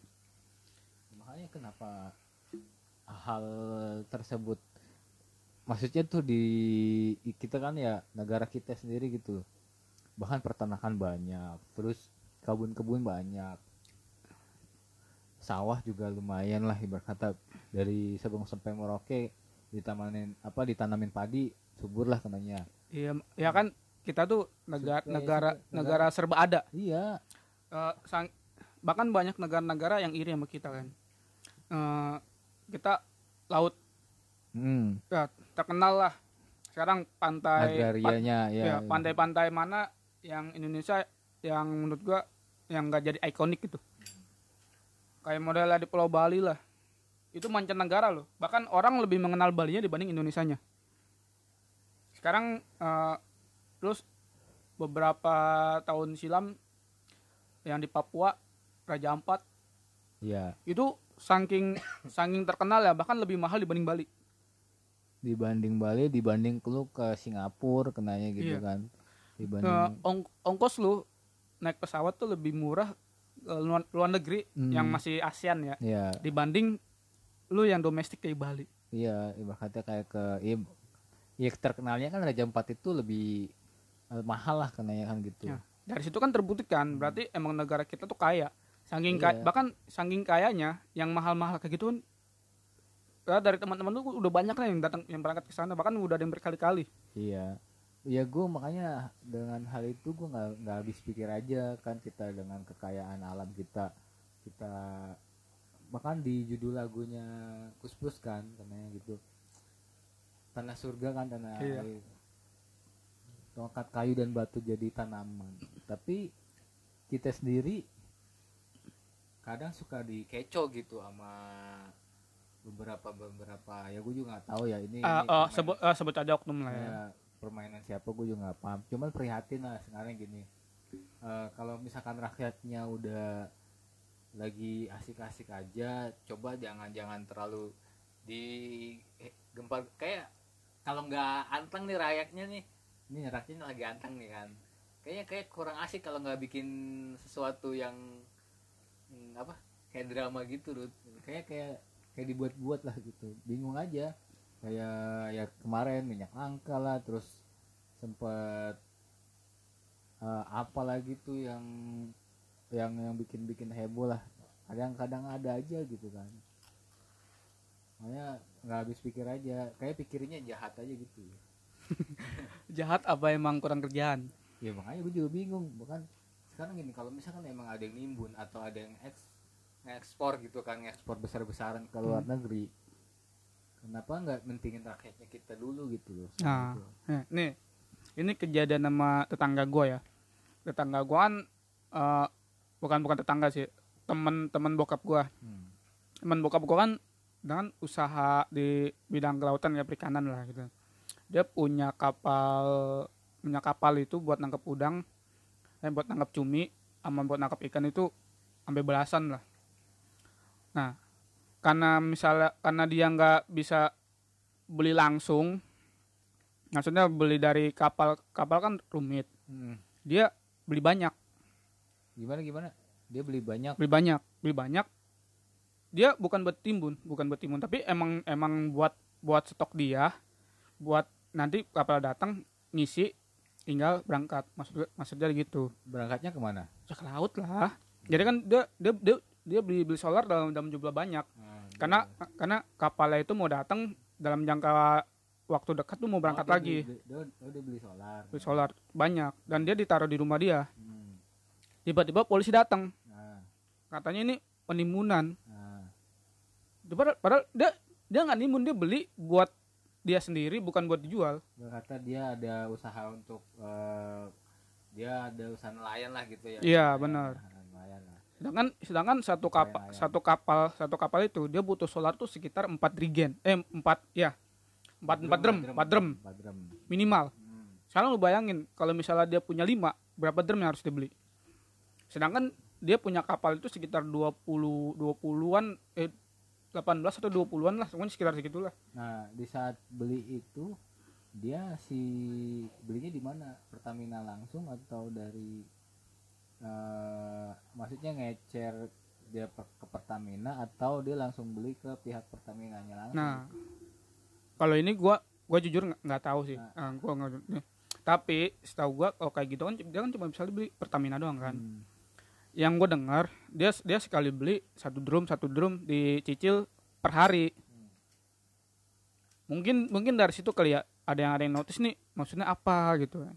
makanya kenapa hal tersebut maksudnya tuh di kita kan ya negara kita sendiri gitu. Loh bahkan peternakan banyak terus kebun-kebun banyak sawah juga lumayan lah ibarat kata dari Sabang sampai Merauke ditamanin apa ditanamin padi subur lah kenanya Iya, ya kan kita tuh negara Suka- negara suka- negara serba ada. iya Eh, sang- bahkan banyak negara-negara yang iri sama kita kan. Eh, kita laut hmm, ya, terkenal lah. Sekarang pantai agrarianya pan- ya, ya, pantai-pantai mana yang Indonesia yang menurut gua yang nggak jadi ikonik gitu. Kayak modelnya di Pulau Bali lah. Itu mancanegara loh. Bahkan orang lebih mengenal Balinya dibanding Indonesianya. Sekarang eh, terus beberapa tahun silam yang di Papua Raja Ampat ya itu saking saking terkenal ya bahkan lebih mahal dibanding Bali. dibanding Bali dibanding lu ke Singapura kenanya gitu Iya. kan dibanding ong- ongkos lu naik pesawat tuh lebih murah luar, luar negeri Hmm. yang masih ASEAN ya ya dibanding lu yang domestik kayak Bali. iya ibaratnya kayak ke iya, iya terkenalnya kan Raja Empat itu lebih eh, mahal lah kenanya kan gitu Ya. Dari situ kan terbuktikan berarti emang negara kita tuh kaya. Saking Iya. kaya, bahkan saking kayanya yang mahal-mahal kayak gitu kan ya, dari teman-teman lu udah banyak lah yang datang yang berangkat ke sana bahkan udah ada yang berkali-kali. iya ya gue makanya dengan hal itu gue nggak nggak habis pikir aja kan kita dengan kekayaan alam kita kita bahkan di judul lagunya Kuspus kan katanya gitu. Tanah surga kan tanah Iya. air. Tongkat kayu dan batu jadi tanaman. Tapi kita sendiri kadang suka dikecoh gitu sama beberapa beberapa ya gue juga nggak tahu ya ini, Eh, ini permainan- sebut eh, sebut aja oknum lah ya. ya, permainan siapa gue juga nggak paham. Cuman prihatin lah sekarang gini. Eh, kalau misalkan rakyatnya udah lagi asik-asik aja coba jangan-jangan terlalu di eh, gempar kayak kalau nggak anteng nih rakyatnya nih ini rakyatnya lagi anteng nih kan. Kayaknya kayak kurang asik kalau nggak bikin sesuatu yang hmm, apa kayak drama gitu Ruth. kayak kayak kayak dibuat-buat lah gitu. Bingung aja kayak ya kemarin minyak langka lah terus sempet eh, apa lagi tuh yang yang yang bikin-bikin heboh lah. Kadang-kadang ada aja gitu kan. Makanya nggak habis pikir aja. Kayak pikirnya jahat aja gitu. Jahat apa emang kurang kerjaan? ya makanya gue juga bingung. Bahkan sekarang gini kalau misalkan emang ada yang nimbun atau ada yang eks ekspor gitu kan ekspor besar-besaran ke luar negeri kenapa nggak mentingin rakyatnya kita dulu gitu loh Nah, Gitu. eh, nih ini kejadian sama tetangga gue ya. Tetangga gue kan eh, bukan bukan tetangga sih temen-temen bokap gua Hmm. temen bokap gua kan dengan usaha di bidang kelautan ya perikanan lah gitu dia punya kapal punya kapal itu buat nangkep udang eh buat nangkep cumi sama buat nangkep ikan itu sampai belasan lah nah karena misalnya karena dia nggak bisa beli langsung maksudnya beli dari kapal kapal kan rumit Hmm. dia beli banyak Gimana gimana? Dia beli banyak. beli banyak beli banyak dia bukan buat timbun bukan buat timbun tapi emang emang buat buat stok dia buat nanti kapal datang ngisi tinggal berangkat maksud maksudnya gitu Berangkatnya ke mana? ya ke laut lah jadi kan dia dia dia, dia beli beli solar dalam dalam jumlah banyak karena karena kapalnya itu mau datang dalam jangka waktu dekat tuh mau berangkat Oh, dia lagi Beli, dia, oh, dia beli solar. beli solar banyak dan dia ditaruh di rumah dia Hmm. tiba-tiba polisi datang Nah, katanya ini penimbunan nah. padahal, padahal dia dia nggak nimbun dia beli buat dia sendiri bukan buat dijual Berkata dia ada usaha untuk eh, dia ada usaha nelayan lah gitu ya. Iya, benar. Lah. Sedangkan sedangkan satu kapal Nelayan. satu kapal satu kapal itu dia butuh solar tuh sekitar 4 rigen eh 4 ya 4 4 drum 4 drum drum. minimal Hmm. sekarang lu bayangin kalau misalnya dia punya 5 berapa drum yang harus dibeli sedangkan dia punya kapal itu sekitar 20 20-an eh 18 atau 20-an lah semuanya sekitar segitulah Nah, di saat beli itu dia si belinya di mana? Pertamina langsung atau dari eh maksudnya ngecer dia ke Pertamina atau dia langsung beli ke pihak Pertaminanya langsung? Nah, kalau ini gua gua jujur nggak tahu sih. Nah. Ah, gua nggak. nih. Tapi setahu gua kalau kayak gitu kan dia kan cuma bisa beli Pertamina doang kan. Hmm. Yang gua dengar dia dia sekali beli satu drum satu drum dicicil per hari. Mungkin mungkin dari situ kali ya ada yang ada yang notice nih maksudnya apa gitu kan.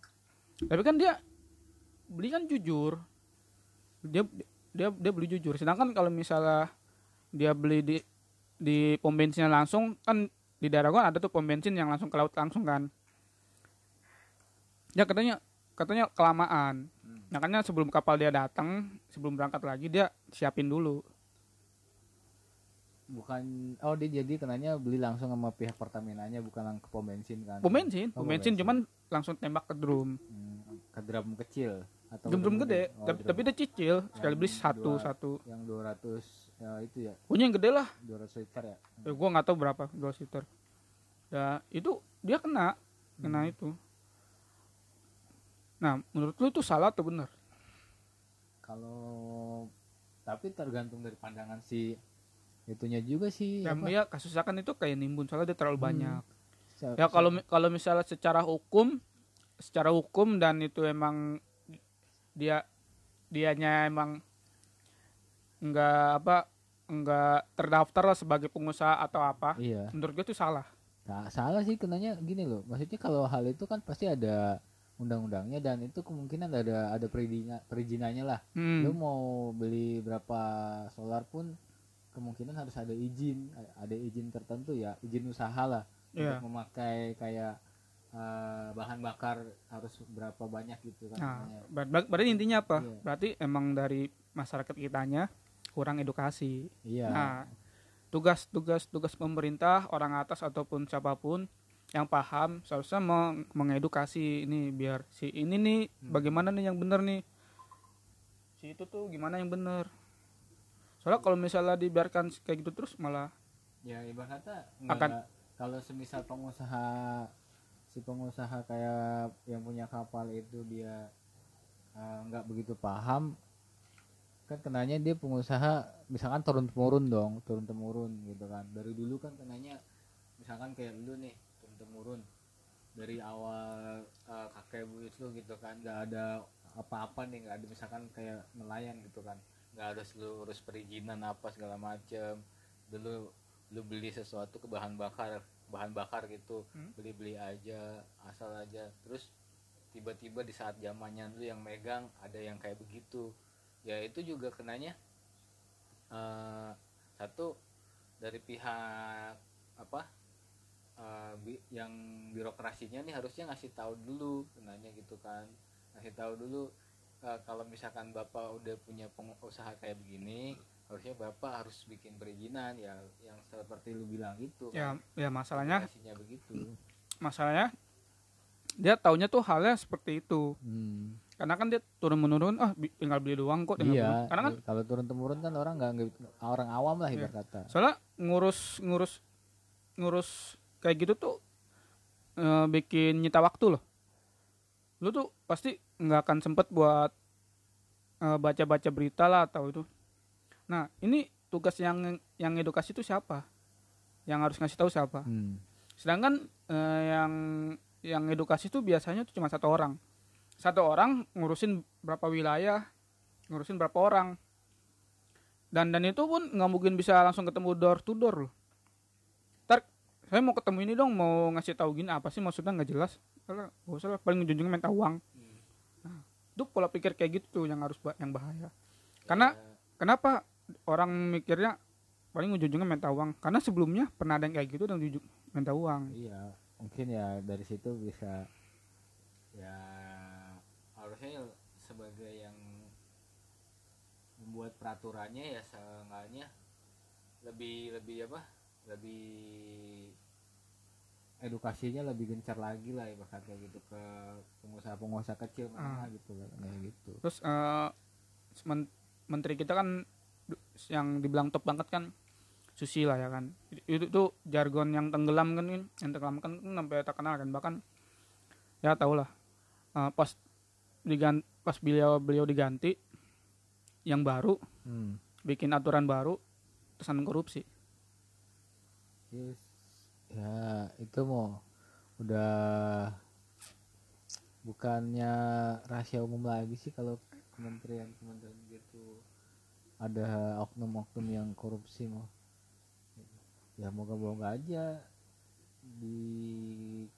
Tapi kan dia beli kan jujur. Dia dia dia beli jujur. Sedangkan kalau misalnya dia beli di di pom bensinnya langsung kan di daerah gua ada tuh pom bensin yang langsung ke laut langsung kan ya katanya katanya kelamaan Hmm. makanya sebelum kapal dia datang sebelum berangkat lagi dia siapin dulu Bukan oh dia jadi kenanya beli langsung sama pihak Pertaminanya bukan lang- ke pom bensin kan? pom bensin Oh, pom bensin cuman langsung tembak ke drum Hmm, ke drum kecil atau drum gede Oh, tapi tapi dia cicil sekali beli satu dua- satu yang 200 ya itu ya. Punya yang gede lah. 200 liter ya. eh, gua nggak tahu berapa dua liter. Ya itu dia kena kena itu. Nah menurut lu itu salah atau benar? Kalau tapi tergantung dari pandangan si itunya juga sih. ya, ya kasusnya kan itu kayak nimbun soalnya dia terlalu Hmm. banyak. Ya kalau kalau misalnya secara hukum secara hukum dan itu emang dia dianya emang enggak apa enggak terdaftar lah sebagai pengusaha atau apa Iya. menurut gue itu salah Nah, salah sih kenanya gini loh. Maksudnya kalau hal itu kan pasti ada undang-undangnya dan itu kemungkinan ada ada perizinan perizinannya lah. hmm. Lu mau beli berapa solar pun kemungkinan harus ada izin, ada izin tertentu ya, izin usaha lah Iya. untuk memakai kayak eh, bahan bakar harus berapa banyak gitu kan. nah namanya. ber- ber- berarti intinya apa Iya. berarti emang dari masyarakat kitanya kurang edukasi Iya. nah tugas tugas tugas pemerintah orang atas ataupun siapa pun yang paham seharusnya meng- mengedukasi ini biar si ini nih Hmm. bagaimana nih yang benar nih si itu tuh gimana yang benar soalnya kalau misalnya dibiarkan kayak gitu terus malah Ya ibarat kata Akan- kalau semisal pengusaha si pengusaha kayak yang punya kapal itu dia eh, nggak begitu paham kan kenanya dia pengusaha misalkan turun temurun dong turun temurun gitu kan. Dari dulu kan kenanya misalkan kayak lu nih turun temurun. Dari awal eh, kakek buyut lu gitu kan nggak ada apa-apa nih nggak ada misalkan kayak nelayan gitu kan. Nggak ada seluruh urus perizinan apa segala macem. Dulu lu beli sesuatu ke bahan bakar bahan bakar gitu. Hmm. beli beli aja asal aja. Terus tiba-tiba di saat zamannya lu yang megang ada yang kayak begitu. Ya itu juga kenanya eh, satu dari pihak apa eh, bi- yang birokrasinya nih harusnya ngasih tahu dulu kenanya gitu kan. Ngasih tahu dulu eh, kalau misalkan bapak udah punya usaha kayak begini harusnya bapak harus bikin perizinan ya yang seperti lu bilang itu ya ya masalahnya begitu masalahnya dia taunya tuh halnya seperti itu Hmm. karena kan dia turun menurun ah tinggal beli doang kok tinggal beli. Iya, karena kan kalau turun temurun kan orang nggak orang awam lah ibarat kata. soalnya ngurus ngurus ngurus kayak gitu tuh eh, bikin nyita waktu loh lu tuh pasti nggak akan sempet buat eh, baca-baca berita lah atau itu nah ini tugas yang yang edukasi itu siapa? Yang harus ngasih tahu siapa? Hmm. sedangkan eh, yang yang edukasi itu biasanya tuh cuma satu orang. Satu orang ngurusin berapa wilayah ngurusin berapa orang. Dan dan itu pun nggak mungkin bisa langsung ketemu door to door loh. Ntar saya mau ketemu ini dong mau ngasih tahu gini apa sih maksudnya? Nggak jelas. Kalau nggak usah lah, paling ujung-ujungnya minta uang. Nah, itu pola pikir kayak gitu tuh yang harus yang bahaya. Karena Ya, kenapa orang mikirnya paling ujung-ujungnya minta uang karena sebelumnya pernah ada yang kayak gitu dan ujung minta uang Iya, mungkin ya dari situ bisa ya harusnya sebagai yang membuat peraturannya ya seenggaknya lebih lebih apa lebih edukasinya lebih gencar lagi lah ibarat kata gitu ke pengusaha-pengusaha kecil mana Ah. gitu kayak gitu. terus eh, men- menteri kita kan yang dibilang top banget kan susi lah ya kan. Itu tuh jargon yang tenggelam kan yang tenggelam kan sampai tak kenal kan. Bahkan ya tau lah eh, pas diganti pas beliau beliau diganti yang baru Hmm. bikin aturan baru kesan korupsi. Yes. Ya, itu mau udah bukannya rahasia umum lagi sih kalau kementerian-kementerian gitu ada oknum-oknum yang korupsi mau. Ya moga-moga aja di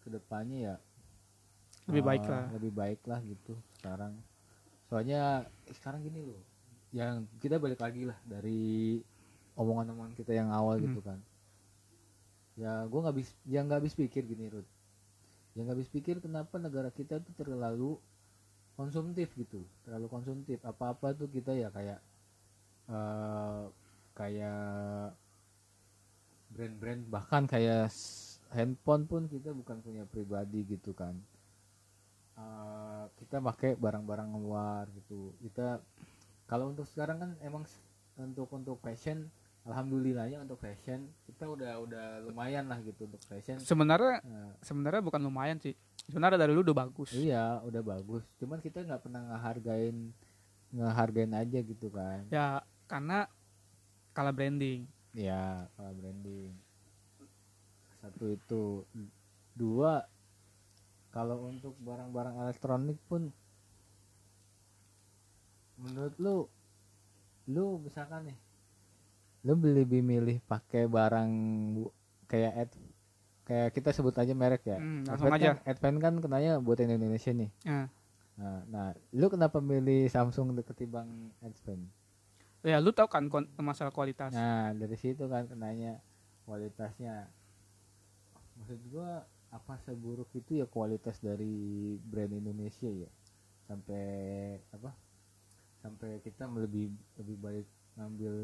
ke depannya ya lebih eh, baik lah. lebih baik lah gitu sekarang. Soalnya eh, sekarang gini loh yang kita balik lagi lah dari omongan-omongan kita yang awal Hmm. gitu kan. Ya gue nggak habis yang nggak habis pikir gini Rud yang nggak habis pikir kenapa negara kita tuh terlalu konsumtif gitu terlalu konsumtif. Apa apa tuh kita ya kayak eh kayak brand-brand bahkan kayak handphone pun kita bukan punya pribadi gitu kan. Eh, kita pakai barang-barang luar gitu. Kita kalau untuk sekarang kan emang untuk untuk fashion alhamdulillahnya untuk fashion kita udah udah lumayan lah gitu untuk fashion. Sebenarnya Nah, sebenarnya bukan lumayan sih. Sebenarnya dari dulu udah bagus. Iya udah bagus. Cuman kita nggak pernah ngehargain ngehargain aja gitu kan. Ya karena kalah branding. Ya kalau branding. Satu itu. Dua kalau untuk barang-barang elektronik pun menurut lu lu misalkan nih lu lebih milih pakai barang bu- kayak ad kayak kita sebut aja merek ya. Hmm, langsung Advan aja. kan, Advan kan kenanya buat Indonesia nih. Nah, nah, nah lu kenapa milih Samsung ketimbang Advan ya lu tahu kan masalah kualitas Nah, dari situ kan kenanya kualitasnya. Maksud gua apa seburuk itu ya kualitas dari brand Indonesia ya. Sampai apa? Sampai kita lebih lebih baik ngambil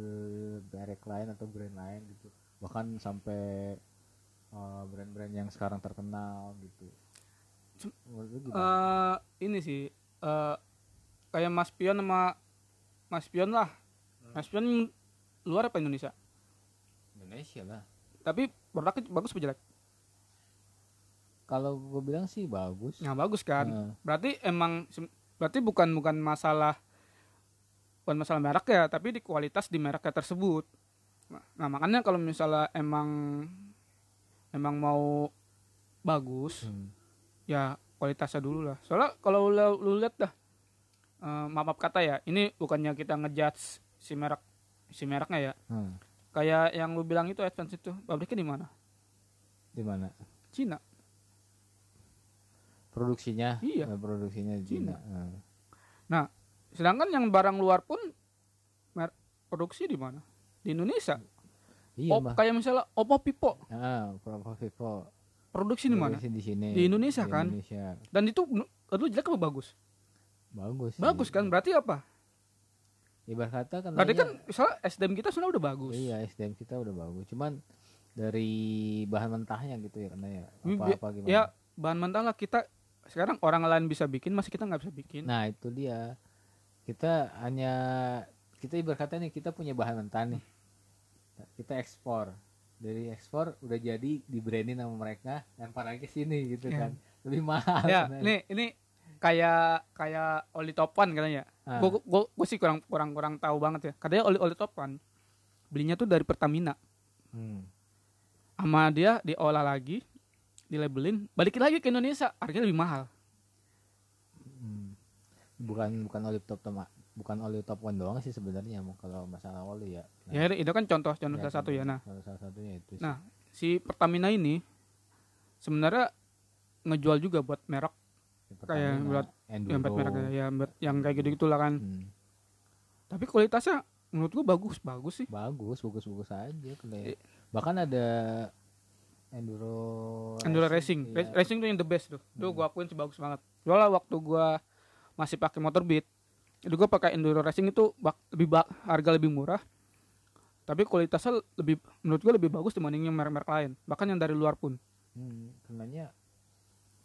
merek lain atau brand lain gitu. Bahkan sampai uh, brand-brand yang sekarang terkenal gitu. Eh ini sih eh kayak Mas Pion sama Mas Pion lah. Mas Pion luar apa Indonesia? Indonesia lah. Tapi produknya bagus apa jelek? Kalau gue bilang sih bagus. Nah, bagus kan. Heeh. Berarti emang berarti bukan bukan masalah bukan masalah merek ya, tapi di kualitas di mereknya tersebut. Nah, nah, makanya kalau misalnya emang emang mau bagus, Hmm. ya kualitasnya dulu lah. Soalnya kalau lu, lu lihat dah, eh, maaf maaf kata ya, ini bukannya kita ngejudge si merek si mereknya ya. Hmm. Kayak yang lu bilang itu Advance itu, pabriknya di mana? Di mana? Cina. Produksinya? Iya. Eh, Produksinya di Cina. Cina. Hmm. Nah, sedangkan yang barang luar pun mer- produksi di mana? Di Indonesia. Iya, Mbak. kayak misalnya Oppo Vivo Ah, Provo Vivo. produksi di mana? Di sini. Di Indonesia, kan? Indonesia. Dan itu lu jelek apa bagus? bagus sih. bagus kan berarti apa ibarat kata kan berarti kan misalnya SDM kita sebenarnya udah bagus. Iya SDM kita udah bagus. Cuman dari bahan mentahnya gitu ya karena ya. Apa, apa gimana? ya bahan mentah lah kita. Sekarang orang lain bisa bikin masih kita nggak bisa bikin. Nah itu dia. Kita hanya kita ibarat kata nih kita punya bahan mentah nih. Kita ekspor. Dari ekspor udah jadi di branding sama mereka lempar lagi ke sini gitu Ya. kan. Lebih mahal ya sebenarnya. ini ini kayak kayak oli topan katanya Ah. gue gue sih kurang kurang kurang tahu banget ya katanya oli oli topan belinya tuh dari Pertamina Hmm. sama dia diolah lagi dilabelin balikin lagi ke Indonesia harganya lebih mahal Hmm. bukan bukan oli top top bukan oli top one doang sih sebenarnya mau kalau masalah oli ya Nah, ya itu kan contoh contoh ya, salah satu ya nah salah satunya itu sih. nah si Pertamina ini sebenarnya ngejual juga buat merek kayak Enduro. yang buat merek ya buat yang kayak gitu gitulah kan Hmm. tapi kualitasnya menurut gua bagus bagus sih bagus bagus bagus aja kayak bahkan ada enduro Enduro Racing. iya. Ra- Racing tuh yang the best tuh. Tuh gua akuin sih bagus banget. Soalnya waktu gua masih pakai motor Beat, itu gua pakai Enduro Racing itu bak- lebih bak- harga lebih murah. Tapi kualitasnya lebih menurut gua lebih bagus dibanding yang merek-merek lain. Bahkan yang dari luar pun. hmm, karenanya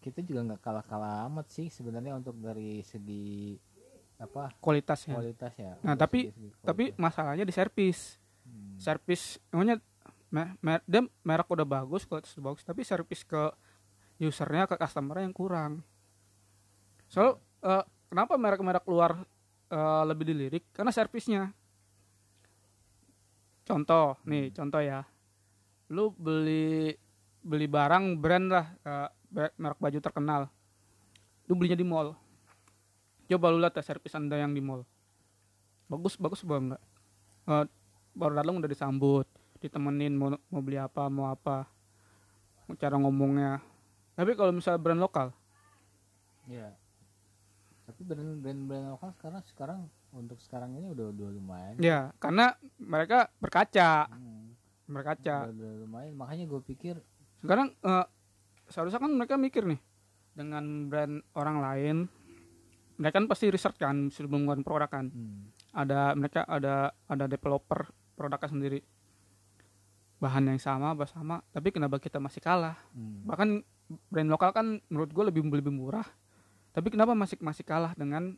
kita juga nggak kalah kalah amat sih sebenarnya untuk dari segi apa Kualitasnya. kualitas ya Nah, tapi- segi- segi Tapi masalahnya di servis. Hmm. Servis emangnya me- me- dia merek udah bagus, kualitas udah bagus, tapi servis ke usernya ke customer yang kurang. So, eh, kenapa merek-merek luar eh, lebih dilirik? Karena servisnya. Contoh, nih contoh ya. Lu beli beli barang brand lah, be- merek baju terkenal. Lu belinya di mall. Coba lu lihat ya servis anda yang di mall. Bagus, bagus apa enggak? Eh, baru datang udah disambut, ditemenin mau mau beli apa, mau apa. Cara ngomongnya. Tapi kalau misalnya brand lokal, Iya. Tapi brand-brand lokal sekarang sekarang untuk sekarang ini udah udah lumayan. ya karena mereka berkaca, Hmm, berkaca. udah, udah lumayan. Makanya gue pikir Sekarang eh, seharusnya kan mereka mikir nih dengan brand orang lain, mereka kan pasti research kan sebelum ngeluarin produk kan. hmm, Ada mereka ada ada developer produknya sendiri. Bahan yang sama, bah sama, tapi kenapa kita masih kalah? hmm. bahkan brand lokal kan menurut gue lebih lebih murah tapi kenapa masih masih kalah dengan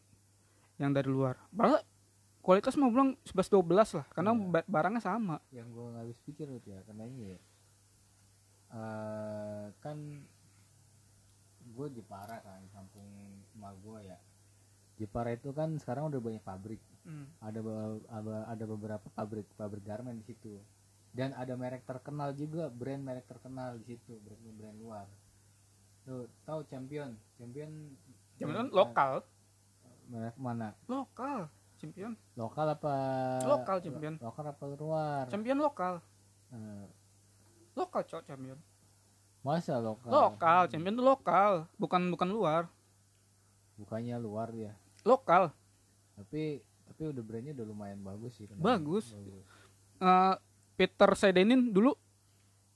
yang dari luar padahal kualitas mau bilang 11 12 lah karena ba- barangnya sama yang gue nggak habis pikir itu ya karena ini ya eh, kan gue Jepara kan kampung emak gue ya. Jepara itu kan sekarang udah banyak pabrik. Ada be- ada- ada beberapa pabrik pabrik garment di situ. Dan ada merek terkenal juga brand merek terkenal di situ brand brand luar. Tuh tahu champion? Champion eh, lokal. Merek mana? Lokal champion. Lokal apa Lokal, champion. lokal apa luar? Champion lokal. Eh, lokal cok champion. Masa lokal? Lokal champion itu lokal bukan bukan luar. Bukannya luar ya? Lokal. Tapi tapi udah brandnya udah lumayan bagus sih kenapa? Bagus. Eh, Peter Sedenin dulu.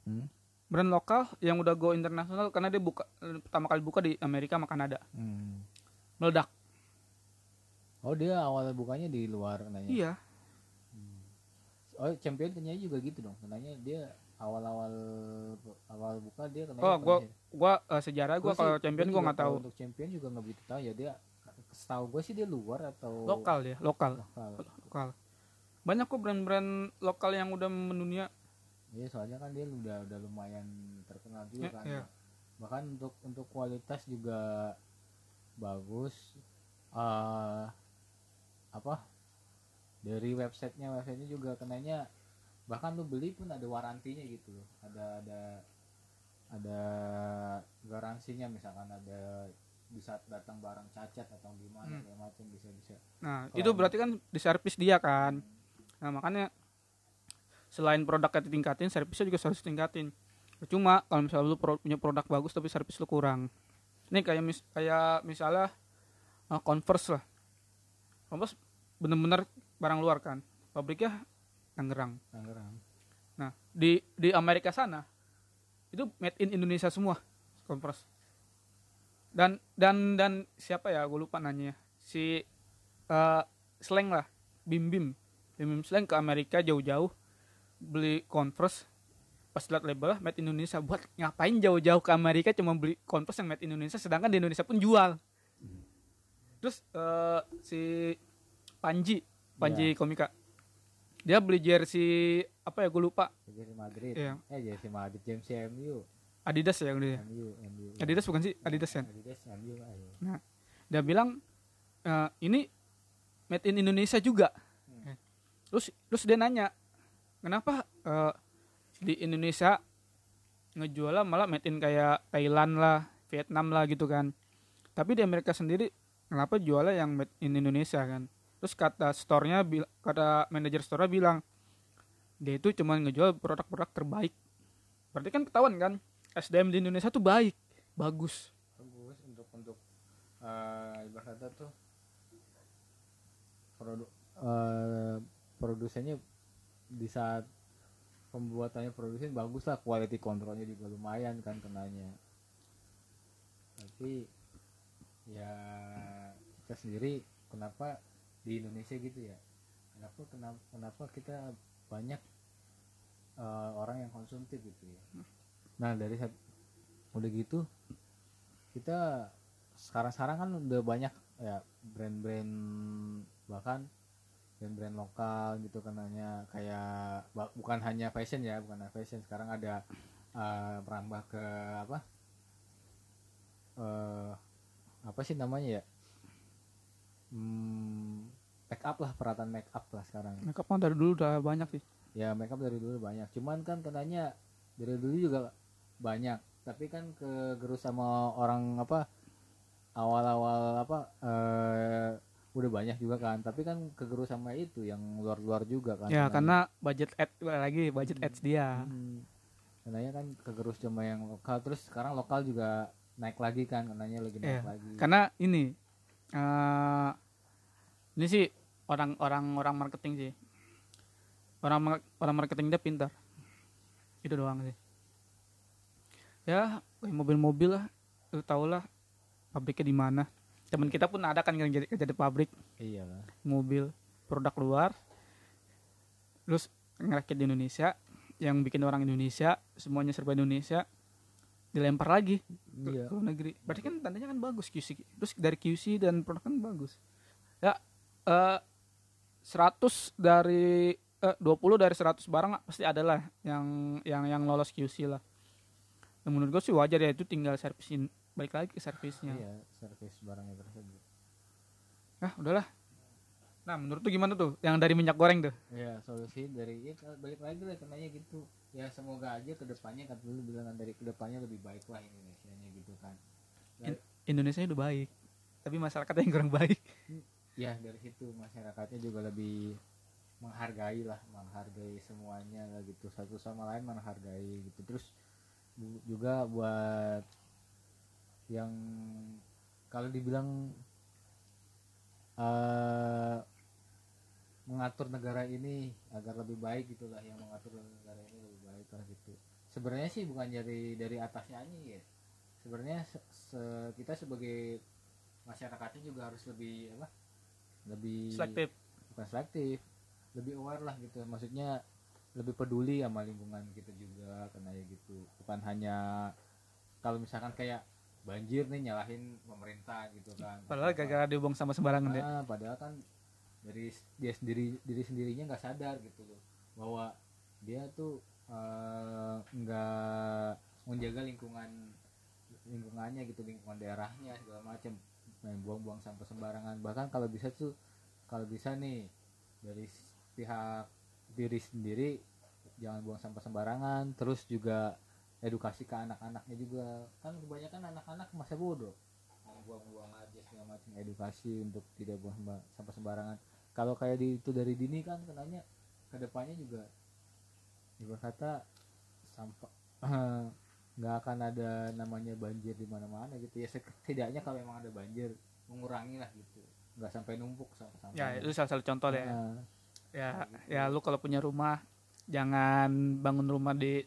Hmm? brand lokal yang udah go internasional karena dia buka pertama kali buka di Amerika sama Kanada. Hmm. meledak. Oh dia awal bukanya di luar nanya iya. Oh champion kenanya juga gitu dong kenanya dia awal-awal awal buka dia kenanya Oh, gua pernah- gua eh, sejarah gua Gua kalau champion gua gua juga nggak tahu. untuk champion juga nggak begitu tahu ya dia setahu gue sih dia luar atau Lokal dia, lokal, lokal lokal. Banyak kok brand-brand lokal yang udah mendunia. Iya soalnya kan dia udah udah lumayan terkenal juga Ya, kan iya. bahkan untuk untuk kualitas juga bagus eh apa dari websitenya websitenya juga kenanya bahkan lu beli pun ada warantinya gitu loh ada ada ada garansinya misalkan ada di saat datang barang cacat atau gimana Hmm. macam bisa bisa Nah, Keren. itu berarti kan di servis dia kan. Nah, makanya selain produknya ditingkatin, servisnya juga harus ditingkatin. Cuma kalau misalnya lu pro- punya produk bagus tapi servis lu kurang. Ini kayak mis kayak misalnya uh, Converse lah. Converse bener-bener barang luar kan. Pabriknya Tangerang. Tangerang Nah, di di Amerika sana itu made in Indonesia semua Converse. Dan dan dan siapa ya? Gue lupa nanya. si eh slang lah bim bim bim bim slang ke Amerika jauh-jauh beli Converse pas lihat label made Indonesia buat ngapain jauh-jauh ke Amerika cuma beli Converse yang made Indonesia sedangkan di Indonesia pun jual terus eh, si Panji Panji komika dia beli jersey apa ya gue lupa Jersey Madrid. Iya. Eh Jersey Madrid, James MU. Adidas ya yang dia MU, MU. Adidas bukan sih Adidas kan Adidas, MU ayo. Nah, dia bilang "Eh, ini made in Indonesia juga. Eh, Terus terus dia nanya, kenapa eh, di Indonesia ngejualnya malah made in kayak Thailand lah, Vietnam lah gitu kan. Tapi di Amerika sendiri kenapa jualnya yang made in Indonesia kan? Terus kata store-nya kata manajer store bilang dia itu cuma ngejual produk-produk terbaik. Berarti kan ketahuan kan SDM di Indonesia tuh baik, bagus. Bagus untuk untuk eh ibarat kata tuh produk eh produsennya di saat pembuatannya produsen bagus lah quality controlnya juga lumayan kan kenanya tapi ya kita sendiri kenapa di Indonesia gitu ya. Kenapa kenapa kenapa kita banyak eh, orang yang konsumtif gitu ya? Nah dari saat udah gitu kita sekarang-sekarang kan udah banyak ya brand-brand bahkan brand-brand lokal gitu kananya kayak bukan hanya fashion ya bukan hanya fashion. Sekarang ada eh, merambah ke apa? Eh apa sih namanya ya hmm, make up lah peralatan make up lah sekarang Makeup mah dari dulu udah banyak sih. ya make up dari dulu banyak cuman kan katanya dari dulu juga banyak tapi kan kegerus sama orang apa awal-awal apa eh udah banyak juga kan tapi kan kegerus sama itu yang luar-luar juga kan Ya Kenanya- karena budget ad lagi budget ads dia. Hmm. Kenanya kan kegerus cuma yang lokal terus sekarang lokal juga naik lagi kan kenanya lagi naik Iya. lagi Karena ini eh ini sih orang-orang orang marketing sih. Orang orang marketing dia pintar. Itu doang sih. Ya, kayak mobil-mobil lah, lu tau lah pabriknya di mana. Temen kita pun ada kan yang kerja kerja di pabrik iya mobil produk luar terus ngerakit di Indonesia yang bikin orang Indonesia semuanya serba Indonesia dilempar lagi Iya. ke luar negeri. Berarti kan tandanya kan bagus QC terus dari QC dan produk kan bagus. Ya eh 100 dari eh 20 dari 100 barang pasti ada lah yang yang yang lolos QC lah. Dan menurut gue sih wajar ya itu tinggal servisin balik lagi ke servisnya. Iya servis barangnya tersebut. Ah udahlah. Nah menurut tuh gimana tuh? Yang dari minyak goreng tuh? Ya solusi dari ya balik lagi lah kenanya gitu ya semoga aja ke depannya kan dulu bilang dari ke depannya lebih baik lah Indonesia nya gitu kan. In- Indonesia udah baik tapi masyarakatnya yang kurang baik. Ya dari situ masyarakatnya juga lebih menghargai lah menghargai semuanya lah gitu. Satu sama lain menghargai gitu. Terus juga buat yang kalau dibilang eh mengatur negara ini agar lebih baik gitulah yang mengatur negara ini lah gitu. Sebenarnya sih bukan dari dari atasnya aja ya. Sebenarnya se- se- kita sebagai masyarakatnya juga harus lebih apa lebih selektif. Bukan selektif lebih aware lah gitu. Maksudnya lebih peduli sama lingkungan kita juga karena ya gitu. Bukan hanya kalau misalkan kayak banjir nih nyalahin pemerintah gitu kan. Padahal gara-gara dibuang sama sembarangan deh Ah, padahal kan dari dia sendiri diri sendirinya nggak sadar gitu loh. Bahwa dia tuh eh, nggak menjaga lingkungan lingkungannya gitu lingkungan daerahnya segala macam main buang-buang sampah sembarangan. Bahkan kalau bisa tuh kalau bisa nih dari pihak diri sendiri jangan buang sampah sembarangan. Terus juga edukasi ke anak-anaknya juga. Kan kebanyakan anak-anak masa bodoh. Buang-buang aja segala macam edukasi untuk tidak buang sampah sembarangan. Kalau kayak di, itu dari dini kan kenanya ke depannya juga ibarat kata sampah nggak akan ada namanya banjir di mana-mana gitu ya. Setidaknya kalau memang ada banjir mengurangi lah gitu. Nggak sampai numpuk sampah ya itu salah satu contoh deh Nah, ya ya lu kalau punya rumah jangan bangun rumah di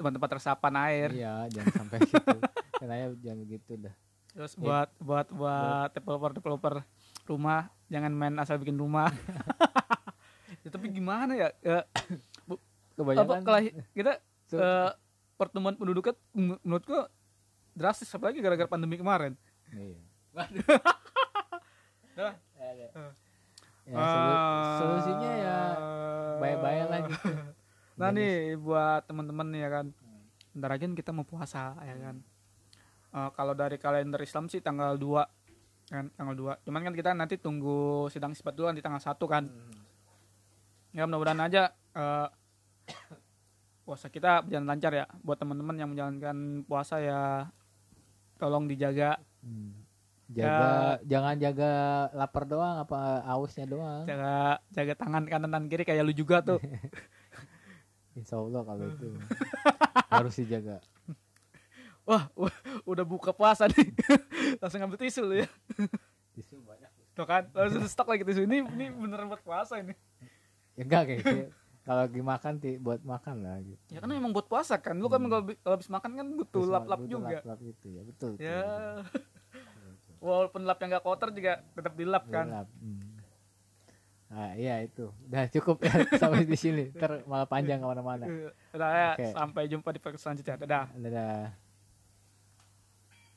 tempat-tempat resapan air. Iya jangan sampai situ. Kenanya jangan begitu dah. Terus buat buat buat developer developer rumah jangan main asal bikin rumah. ya, tapi gimana ya? Eh, bu- apa Kebanyakan kelahi- kita So- eh, pertumbuhan penduduknya men- menurutku drastis apalagi gara-gara pandemi kemarin. Iya. Dah. Ya, solu- Ah. solusinya ya baik-baik lah gitu. Nah nih buat teman-teman ya kan. Bentar lagi kan kita mau puasa ya kan. Eh, kalau dari kalender Islam sih tanggal 2 kan tanggal 2. Cuman kan kita nanti tunggu sidang sifat dulu kan di tanggal 1 kan. Ya mudah-mudahan aja eh, puasa kita berjalan lancar ya. Buat teman-teman yang menjalankan puasa ya tolong dijaga Hmm. Ya. Jaga jangan jaga lapar doang apa ausnya doang. jaga jaga tangan kanan dan kiri kayak lu juga tuh. Insya Allah kalau itu harus dijaga. Wah, wah, udah buka puasa nih. Langsung ngambil tisu lu ya. Tisu banyak. Tuh kan, langsung stok lagi tisu. Ini ini beneran buat puasa ini. Ya enggak kayak gitu. Kalau lagi makan ti buat makan lah gitu. Ya kan emang buat puasa kan. Lu kan kalau habis makan kan butuh lap-lap juga. Lap-lap itu ya betul. Ya. Walaupun lap yang gak kotor juga tetap dilap kan. Lap. Hmm. Nah, iya itu. Udah cukup ya sampai di sini. Ter malah panjang ke mana-mana. Eh, Udah ya, Oke. sampai jumpa di podcast selanjutnya. Dadah. Dadah.